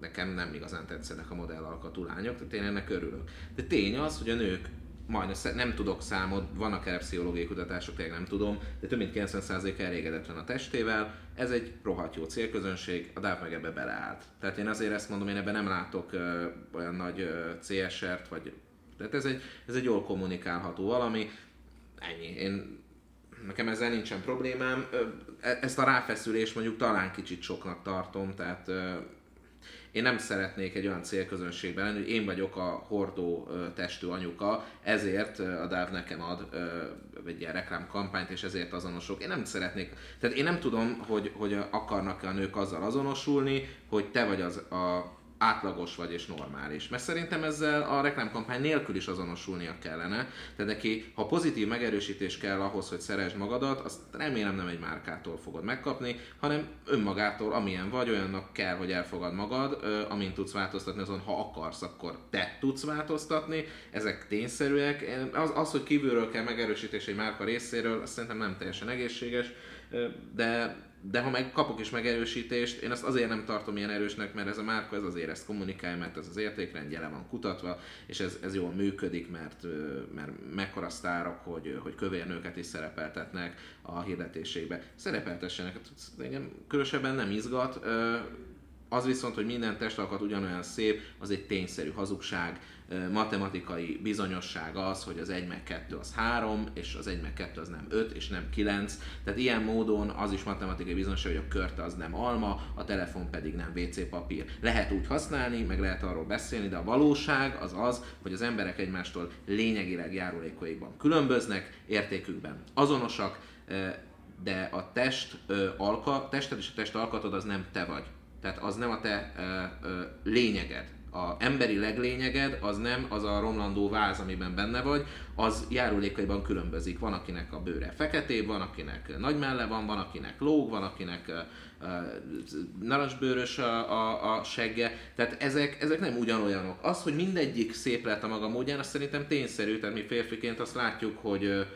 nekem nem igazán tetszenek a modellalkatú lányok, tehát én ennek örülök. De tény az, hogy a nők majdnem, nem tudok számot, vannak erre pszichológiai kutatások, tényleg nem tudom, de több mint 90% elégedetlen a testével, ez egy rohadt jó célközönség, a DAV meg ebbe beleállt. Tehát én azért ezt mondom, én ebben nem látok ö, olyan nagy ö, CSR-t, vagy tehát ez egy, ez egy jól kommunikálható valami, ennyi. Én, nekem ezzel nincsen problémám. E- Ezt a ráfeszülést mondjuk talán kicsit soknak tartom, tehát én nem szeretnék egy olyan célközönségben lenni, hogy én vagyok a hordó testű anyuka, ezért a DAV nekem ad egy ilyen reklámkampányt, és ezért azonosok. Én nem szeretnék, tehát én nem tudom, hogy, hogy akarnak-e a nők azzal azonosulni, hogy te vagy az a átlagos vagy és normális. Mert szerintem ezzel a reklámkampány nélkül is azonosulnia kellene. Tehát neki, ha pozitív megerősítés kell ahhoz, hogy szeresd magadat, azt remélem nem egy márkától fogod megkapni, hanem önmagától, amilyen vagy, olyannak kell, hogy elfogad magad, amint tudsz változtatni azon, ha akarsz, akkor te tudsz változtatni. Ezek tényszerűek. Én- Az, az hogy kívülről kell megerősítés egy márka részéről, azt szerintem nem teljesen egészséges, de de ha meg kapok is megerősítést, én azt azért nem tartom ilyen erősnek, mert ez a márka ez azért ezt kommunikálja, mert ez az értékrendje le van kutatva, és ez, ez jól működik, mert, mert mekkora sztárok, hogy, hogy kövér nőket is szerepeltetnek a hirdetésébe. Szerepeltessenek, hát engem különösebben nem izgat, az viszont, hogy minden testalkat ugyanolyan szép, az egy tényszerű hazugság, matematikai bizonyosság az, hogy az 1 meg 2 az 3, és az 1 meg 2 az nem 5, és nem 9. Tehát ilyen módon az is matematikai bizonyosság, hogy a kört az nem alma, a telefon pedig nem WC papír. Lehet úgy használni, meg lehet arról beszélni, de a valóság az az, hogy az emberek egymástól lényegileg járulékaikban különböznek, értékükben azonosak, de a test alka, tested és a test alkatod az nem te vagy. Tehát az nem a te ö, ö, lényeged. A emberi leglényeged az nem az a romlandó váz, amiben benne vagy, az járulékaiban különbözik. Van, akinek a bőre feketébb, van, akinek nagy melle van, van, akinek lóg, van, akinek ö, narancsbőrös a, a, a segge. Tehát ezek, ezek nem ugyanolyanok. Az, hogy mindegyik szép lett a maga módján, az szerintem tényszerű, tehát mi férfiként azt látjuk, hogy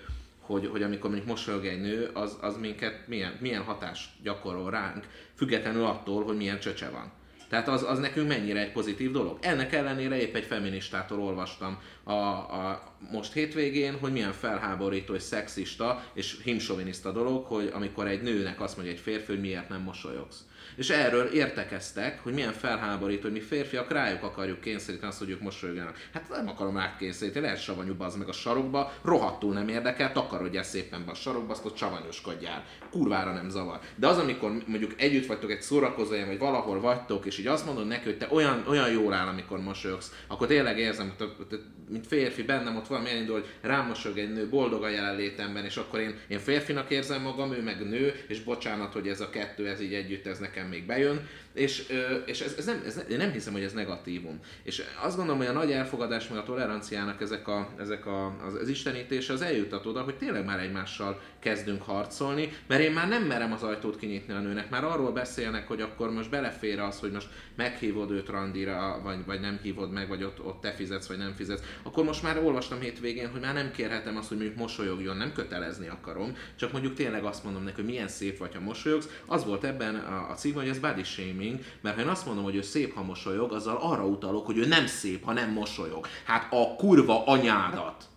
hogy, hogy amikor mondjuk mosolyog egy nő, az, az minket milyen, milyen hatást gyakorol ránk, függetlenül attól, hogy milyen csöcse van. Tehát az, az nekünk mennyire egy pozitív dolog. Ennek ellenére épp egy feministától olvastam a, a most hétvégén, hogy milyen felháborító és szexista és himsoviniszta dolog, hogy amikor egy nőnek azt mondja egy férfi, hogy miért nem mosolyogsz. És erről értekeztek, hogy milyen felháborító, hogy mi férfiak rájuk akarjuk kényszeríteni azt, hogy ők mosolyogjanak. Hát nem akarom átkényszeríteni, lehet savanyú az meg a sarokba, rohadtul nem érdekel, takarodjál szépen be a sarokba, azt ott savanyoskodjál. Kurvára nem zavar. De az, amikor mondjuk együtt vagytok egy szórakozóhelyen, vagy valahol vagytok, és így azt mondod neki, hogy te olyan, olyan jól áll, amikor mosolyogsz, akkor tényleg érzem, hogy mint férfi bennem ott van elindul, hogy rám mosolyog egy nő boldog a jelenlétemben, és akkor én, én férfinak érzem magam, ő meg nő, és bocsánat, hogy ez a kettő, ez így együtt, ez nekem még bejön, és, és ez, ez, nem, ez, én nem hiszem, hogy ez negatívum. És azt gondolom, hogy a nagy elfogadás meg a toleranciának ezek a, ezek a, az, az istenítése az eljutat oda, hogy tényleg már egymással kezdünk harcolni, mert én már nem merem az ajtót kinyitni a nőnek, már arról beszélnek, hogy akkor most belefér az, hogy most meghívod őt randira, vagy, vagy nem hívod meg, vagy ott, ott te fizetsz, vagy nem fizetsz. Akkor most már olvastam hétvégén, hogy már nem kérhetem azt, hogy mondjuk mosolyogjon, nem kötelezni akarom, csak mondjuk tényleg azt mondom neki, hogy milyen szép vagy, ha mosolyogsz. Az volt ebben a, a cím, hogy ez body shaming, mert ha én azt mondom, hogy ő szép, ha mosolyog, azzal arra utalok, hogy ő nem szép, ha nem mosolyog. Hát a kurva anyádat!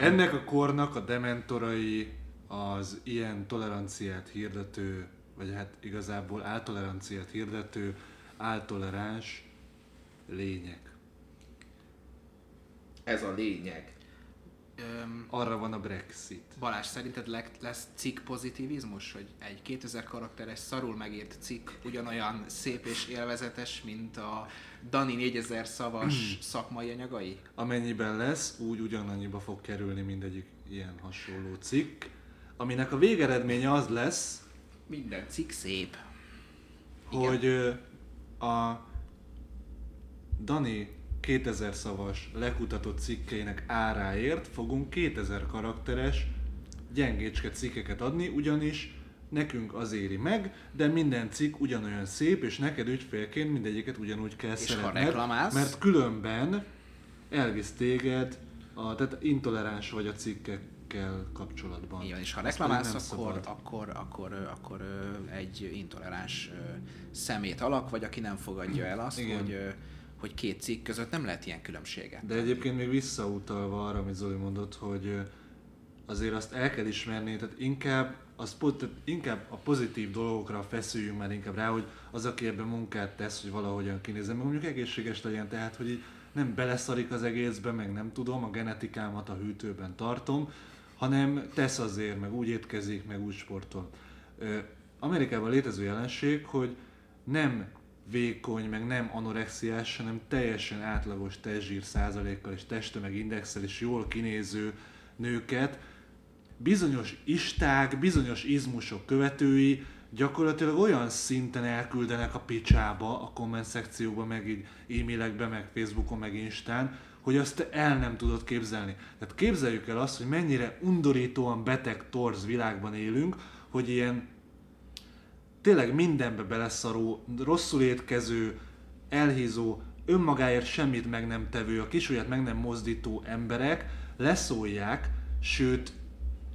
Ennek a kornak a dementorai az ilyen toleranciát hirdető, vagy hát igazából áltoleranciát hirdető, áltoleráns lények. Ez a lényeg. Öm, Arra van a Brexit. Balázs, szerinted le- lesz cikk pozitivizmus, hogy egy 2000 karakteres szarul megírt cikk ugyanolyan szép és élvezetes, mint a Dani 4000 szavas szakmai anyagai? Amennyiben lesz, úgy ugyanannyiba fog kerülni mindegyik ilyen hasonló cikk, aminek a végeredménye az lesz, Minden cikk szép. Hogy ö, a Dani 2000 szavas lekutatott cikkeinek áráért fogunk 2000 karakteres gyengécske cikkeket adni, ugyanis nekünk az éri meg, de minden cikk ugyanolyan szép, és neked ügyfélként mindegyiket ugyanúgy kell ha szeretned, reklamálsz? mert különben elvisz téged, a, tehát intoleráns vagy a cikkekkel kapcsolatban. Igen, és ha reklamálsz, akkor, akkor, akkor, akkor ö, egy intoleráns szemét alak, vagy aki nem fogadja el azt, Igen. hogy, hogy két cikk között nem lehet ilyen különbséget. De egyébként még visszautalva arra, amit Zoli mondott, hogy azért azt el kell ismerni, tehát inkább, az, tehát inkább a pozitív dolgokra feszüljünk már inkább rá, hogy az, aki ebben munkát tesz, hogy valahogyan kinézzen, meg mondjuk egészséges legyen, tehát hogy így nem beleszarik az egészbe, meg nem tudom, a genetikámat a hűtőben tartom, hanem tesz azért, meg úgy étkezik, meg úgy sportol. Amerikában létező jelenség, hogy nem vékony, meg nem anorexiás, hanem teljesen átlagos testzsír százalékkal és testtömegindexel és jól kinéző nőket bizonyos isták, bizonyos izmusok követői gyakorlatilag olyan szinten elküldenek a picsába, a komment szekcióba, meg így e-mailekbe, meg Facebookon, meg Instán, hogy azt te el nem tudod képzelni. Tehát képzeljük el azt, hogy mennyire undorítóan beteg, torz világban élünk, hogy ilyen tényleg mindenbe beleszaró, rosszul étkező, elhízó, önmagáért semmit meg nem tevő, a kisujját meg nem mozdító emberek leszólják, sőt,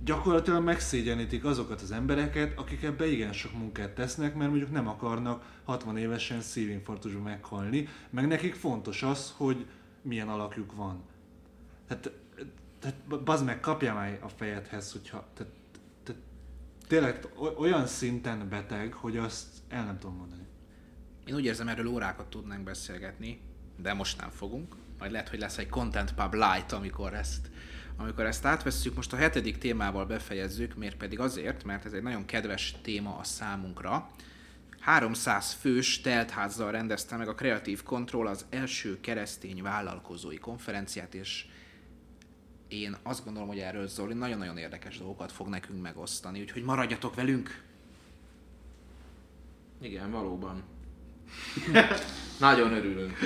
gyakorlatilag megszégyenítik azokat az embereket, akik ebbe igen sok munkát tesznek, mert mondjuk nem akarnak 60 évesen szívinfarktusba meghalni, meg nekik fontos az, hogy milyen alakjuk van. Tehát, tehát bazd meg, kapjál már a fejedhez, hogyha... Tehát, tényleg olyan szinten beteg, hogy azt el nem tudom mondani. Én úgy érzem, erről órákat tudnánk beszélgetni, de most nem fogunk. Majd lehet, hogy lesz egy Content Pub Light, amikor ezt, amikor ezt átvesszük. Most a hetedik témával befejezzük, miért pedig azért, mert ez egy nagyon kedves téma a számunkra. 300 fős teltházzal rendezte meg a Creative Control az első keresztény vállalkozói konferenciát, és én azt gondolom, hogy erről Zoli nagyon-nagyon érdekes dolgokat fog nekünk megosztani, úgyhogy maradjatok velünk! Igen, valóban. Nagyon örülünk.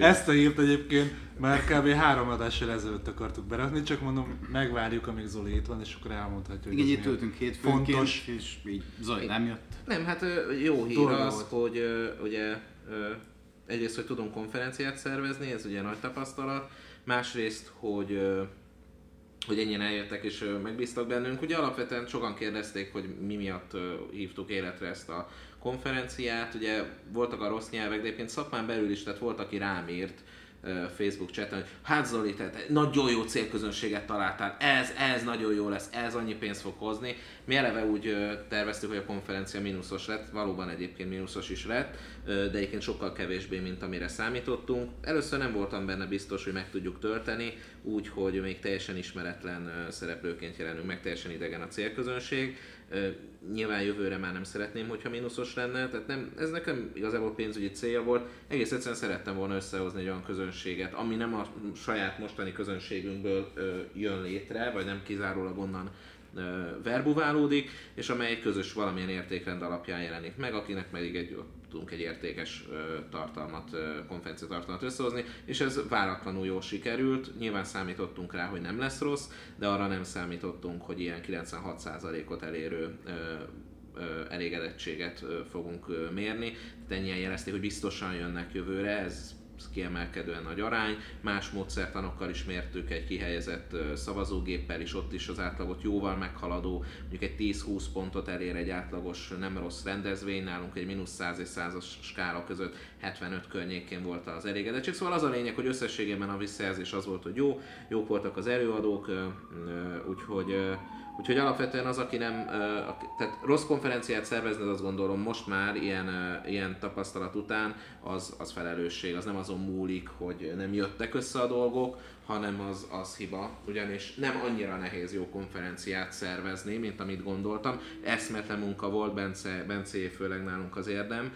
Ezt a hírt egyébként már kb. három adással ezelőtt akartuk berakni, csak mondom, megvárjuk, amíg Zoli itt van, és akkor elmondhatja, hogy Igen, itt ültünk hétfőnként, fontos. és így Zoli nem jött. Nem, hát jó hír Dolga az, volt. hogy ugye egyrészt, hogy tudunk konferenciát szervezni, ez ugye nagy tapasztalat, másrészt, hogy hogy ennyien eljöttek és megbíztak bennünk. Ugye alapvetően sokan kérdezték, hogy mi miatt hívtuk életre ezt a konferenciát. Ugye voltak a rossz nyelvek, de egyébként szakmán belül is, tehát volt, aki rám írt Facebook chaten, hogy hát Zoli, tehát nagyon jó célközönséget találtál, ez, ez nagyon jó lesz, ez annyi pénzt fog hozni. Mi eleve úgy terveztük, hogy a konferencia mínuszos lett, valóban egyébként mínuszos is lett, de egyébként sokkal kevésbé, mint amire számítottunk. Először nem voltam benne biztos, hogy meg tudjuk tölteni, úgy, hogy még teljesen ismeretlen szereplőként jelenünk meg, teljesen idegen a célközönség. Nyilván jövőre már nem szeretném, hogyha mínuszos lenne, tehát nem, ez nekem igazából pénzügyi célja volt. Egész egyszerűen szerettem volna összehozni egy olyan közönséget, ami nem a saját mostani közönségünkből jön létre, vagy nem kizárólag onnan verbuválódik, és amely egy közös valamilyen értékrend alapján jelenik meg, akinek pedig egy, tudunk egy értékes tartalmat, konferencia tartalmat összehozni, és ez váratlanul jól sikerült. Nyilván számítottunk rá, hogy nem lesz rossz, de arra nem számítottunk, hogy ilyen 96%-ot elérő elégedettséget fogunk mérni. Tehát ennyien jelezték, hogy biztosan jönnek jövőre, ez kiemelkedően nagy arány. Más módszertanokkal is mértük egy kihelyezett szavazógéppel is, ott is az átlagot jóval meghaladó, mondjuk egy 10-20 pontot elér egy átlagos nem rossz rendezvény, nálunk egy mínusz 100 és 100 skála között 75 környékén volt az elégedettség. Szóval az a lényeg, hogy összességében a visszajelzés az volt, hogy jó, jók voltak az előadók, úgyhogy Úgyhogy alapvetően az, aki nem, tehát rossz konferenciát szervezni, azt gondolom most már ilyen, ilyen tapasztalat után, az, az felelősség, az nem azon múlik, hogy nem jöttek össze a dolgok, hanem az, az hiba, ugyanis nem annyira nehéz jó konferenciát szervezni, mint amit gondoltam. Eszmetlen munka volt, Bence, Bence főleg nálunk az érdem,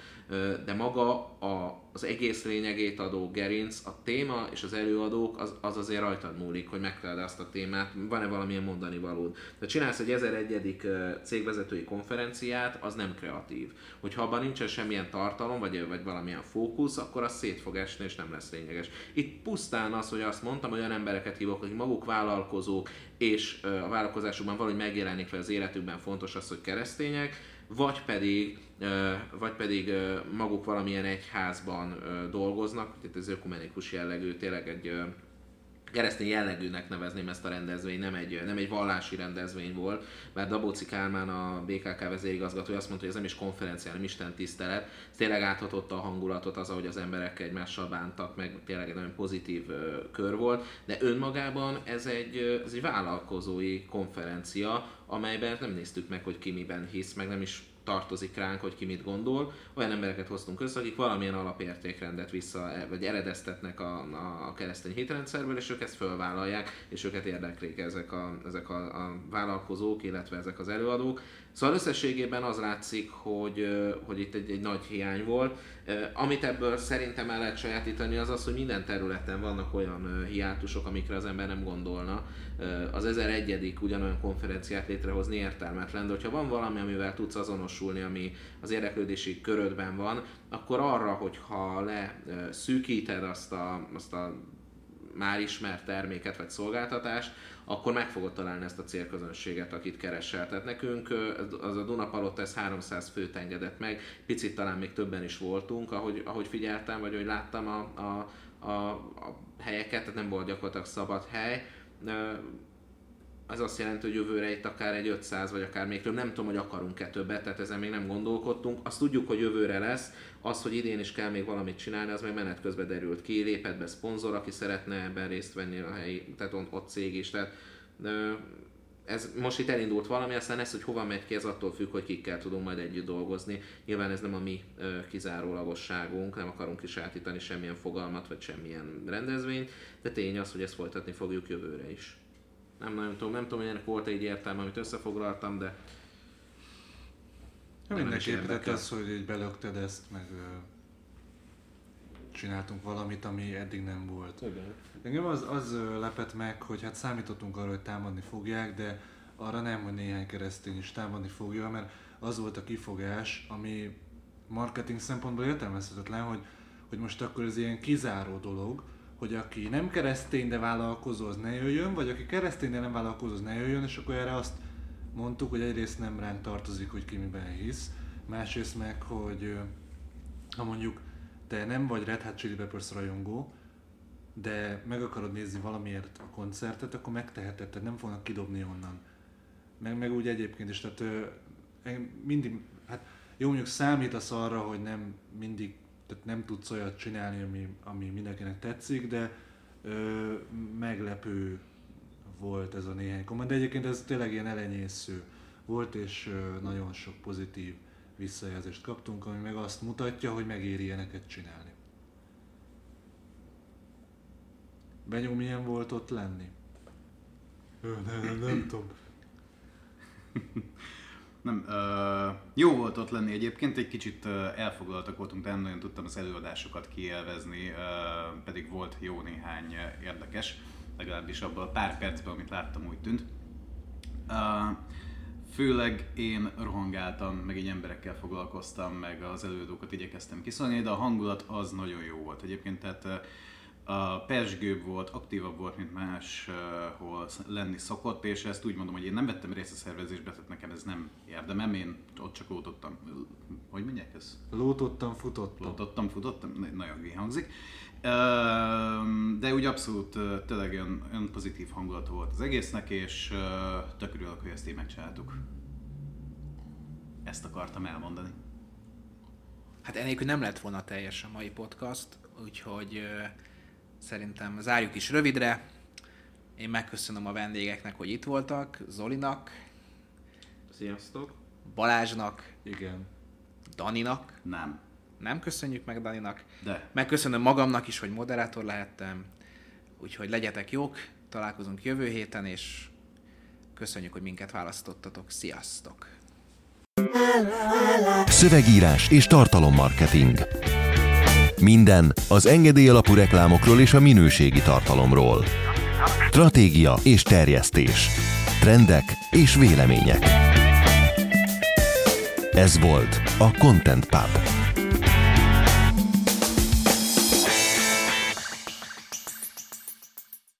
de maga a, az egész lényegét adó gerinc, a téma és az előadók, az, az azért rajtad múlik, hogy megtaláld azt a témát, van-e valamilyen mondani valód. Tehát csinálsz egy 1001. ö, cégvezetői konferenciát, az nem kreatív. Hogyha abban nincsen semmilyen tartalom, vagy, vagy valamilyen fókusz, akkor az szét fog esni, és nem lesz lényeges. Itt pusztán az, hogy azt mondtam, olyan embereket hívok, akik maguk vállalkozók, és a vállalkozásukban valahogy megjelenik, vagy az életükben fontos az, hogy keresztények, vagy pedig, vagy pedig maguk valamilyen egyházban dolgoznak, itt ez ökumenikus jellegű, tényleg egy keresztény jellegűnek nevezném ezt a rendezvényt, nem egy, nem egy vallási rendezvény volt, mert Dabóci Kálmán, a BKK vezérigazgatója azt mondta, hogy ez nem is konferencia, nem Isten tisztelet, ez tényleg áthatotta a hangulatot az, ahogy az emberek egymással bántak, meg tényleg egy nagyon pozitív kör volt, de önmagában ez egy, ez egy vállalkozói konferencia, amelyben nem néztük meg, hogy ki miben hisz, meg nem is tartozik ránk, hogy ki mit gondol. Olyan embereket hoztunk össze, akik valamilyen alapértékrendet vissza, vagy eredeztetnek a, a keresztény hitrendszerből, és ők ezt fölvállalják, és őket érdeklik ezek a, ezek a, a vállalkozók, illetve ezek az előadók. Szóval összességében az látszik, hogy, hogy itt egy, egy nagy hiány volt. Amit ebből szerintem el lehet sajátítani, az az, hogy minden területen vannak olyan hiátusok, amikre az ember nem gondolna. Az 1001. ugyanolyan konferenciát létrehozni értelmetlen, de hogyha van valami, amivel tudsz azonosulni, ami az érdeklődési körödben van, akkor arra, hogyha leszűkíted azt a, azt a már ismert terméket vagy szolgáltatást, akkor meg fogod találni ezt a célközönséget, akit keresel. Tehát nekünk az a Dunapalota, ez 300 főt engedett meg, picit talán még többen is voltunk, ahogy, ahogy figyeltem, vagy ahogy láttam a, a, a, a helyeket, tehát nem volt gyakorlatilag szabad hely az azt jelenti, hogy jövőre itt akár egy 500 vagy akár még több, nem tudom, hogy akarunk-e többet, tehát ezen még nem gondolkodtunk. Azt tudjuk, hogy jövőre lesz, az, hogy idén is kell még valamit csinálni, az meg menet közben derült ki, lépett be szponzor, aki szeretne ebben részt venni a helyi, tehát ott, ott cég is, tehát ez most itt elindult valami, aztán ez, hogy hova megy ki, ez attól függ, hogy kikkel tudunk majd együtt dolgozni. Nyilván ez nem a mi kizárólagosságunk, nem akarunk kisátítani semmilyen fogalmat, vagy semmilyen rendezvényt, de tény az, hogy ezt folytatni fogjuk jövőre is. Nem nagyon tudom, nem tudom, hogy ennek volt egy értelme, amit összefoglaltam, de... Ja, mindenképp, tehát az, hogy így belökted ezt, meg ö, csináltunk valamit, ami eddig nem volt. Igen. Engem az, az lepett meg, hogy hát számítottunk arra, hogy támadni fogják, de arra nem, hogy néhány keresztény is támadni fogja, mert az volt a kifogás, ami marketing szempontból értelmezhetetlen, hogy, hogy most akkor ez ilyen kizáró dolog, hogy aki nem keresztény, de vállalkozó, az ne jöjjön, vagy aki keresztény, de nem vállalkozó, az ne jöjjön, és akkor erre azt mondtuk, hogy egyrészt nem ránk tartozik, hogy ki miben hisz, másrészt meg, hogy ha mondjuk te nem vagy Red Hot Chili Peppers rajongó, de meg akarod nézni valamiért a koncertet, akkor megteheted, tehát nem fognak kidobni onnan. Meg, meg úgy egyébként is, tehát ö, mindig, hát jó mondjuk számítasz arra, hogy nem mindig tehát nem tudsz olyat csinálni, ami, ami mindenkinek tetszik, de ö, meglepő volt ez a néhány komment, de egyébként ez tényleg ilyen elenyésző volt, és ö, nagyon sok pozitív visszajelzést kaptunk, ami meg azt mutatja, hogy megéri ilyeneket csinálni. Benyó milyen volt ott lenni? Nem, nem, nem tudom. Nem, uh, jó volt ott lenni egyébként, egy kicsit elfoglaltak voltunk, de nem nagyon tudtam az előadásokat kielvezni, uh, pedig volt jó néhány érdekes, legalábbis abban a pár percben, amit láttam, úgy tűnt. Uh, főleg én rohangáltam, meg egy emberekkel foglalkoztam, meg az előadókat igyekeztem kiszolni, de a hangulat az nagyon jó volt egyébként, tehát uh, a pesgőbb volt, aktívabb volt, mint máshol lenni szokott, és ezt úgy mondom, hogy én nem vettem részt a szervezésbe, tehát nekem ez nem érdemem, én ott csak lótottam. Hogy mondják ez? Lótottam, futottam. Lótottam, futottam, nagyon hangzik. De úgy abszolút tényleg olyan, olyan pozitív hangulat volt az egésznek, és tök örülök, hogy ezt így megcsináltuk. Ezt akartam elmondani. Hát enélkül nem lett volna teljes a mai podcast, úgyhogy Szerintem zárjuk is rövidre. Én megköszönöm a vendégeknek, hogy itt voltak. Zolinak. Sziasztok. Balázsnak. Igen. Daninak. Nem. Nem köszönjük meg Daninak. De. Megköszönöm magamnak is, hogy moderátor lehettem. Úgyhogy legyetek jók, találkozunk jövő héten, és köszönjük, hogy minket választottatok. Sziasztok! Szövegírás és tartalommarketing. Minden az engedély alapú reklámokról és a minőségi tartalomról. Stratégia és terjesztés. Trendek és vélemények. Ez volt a Content Pub.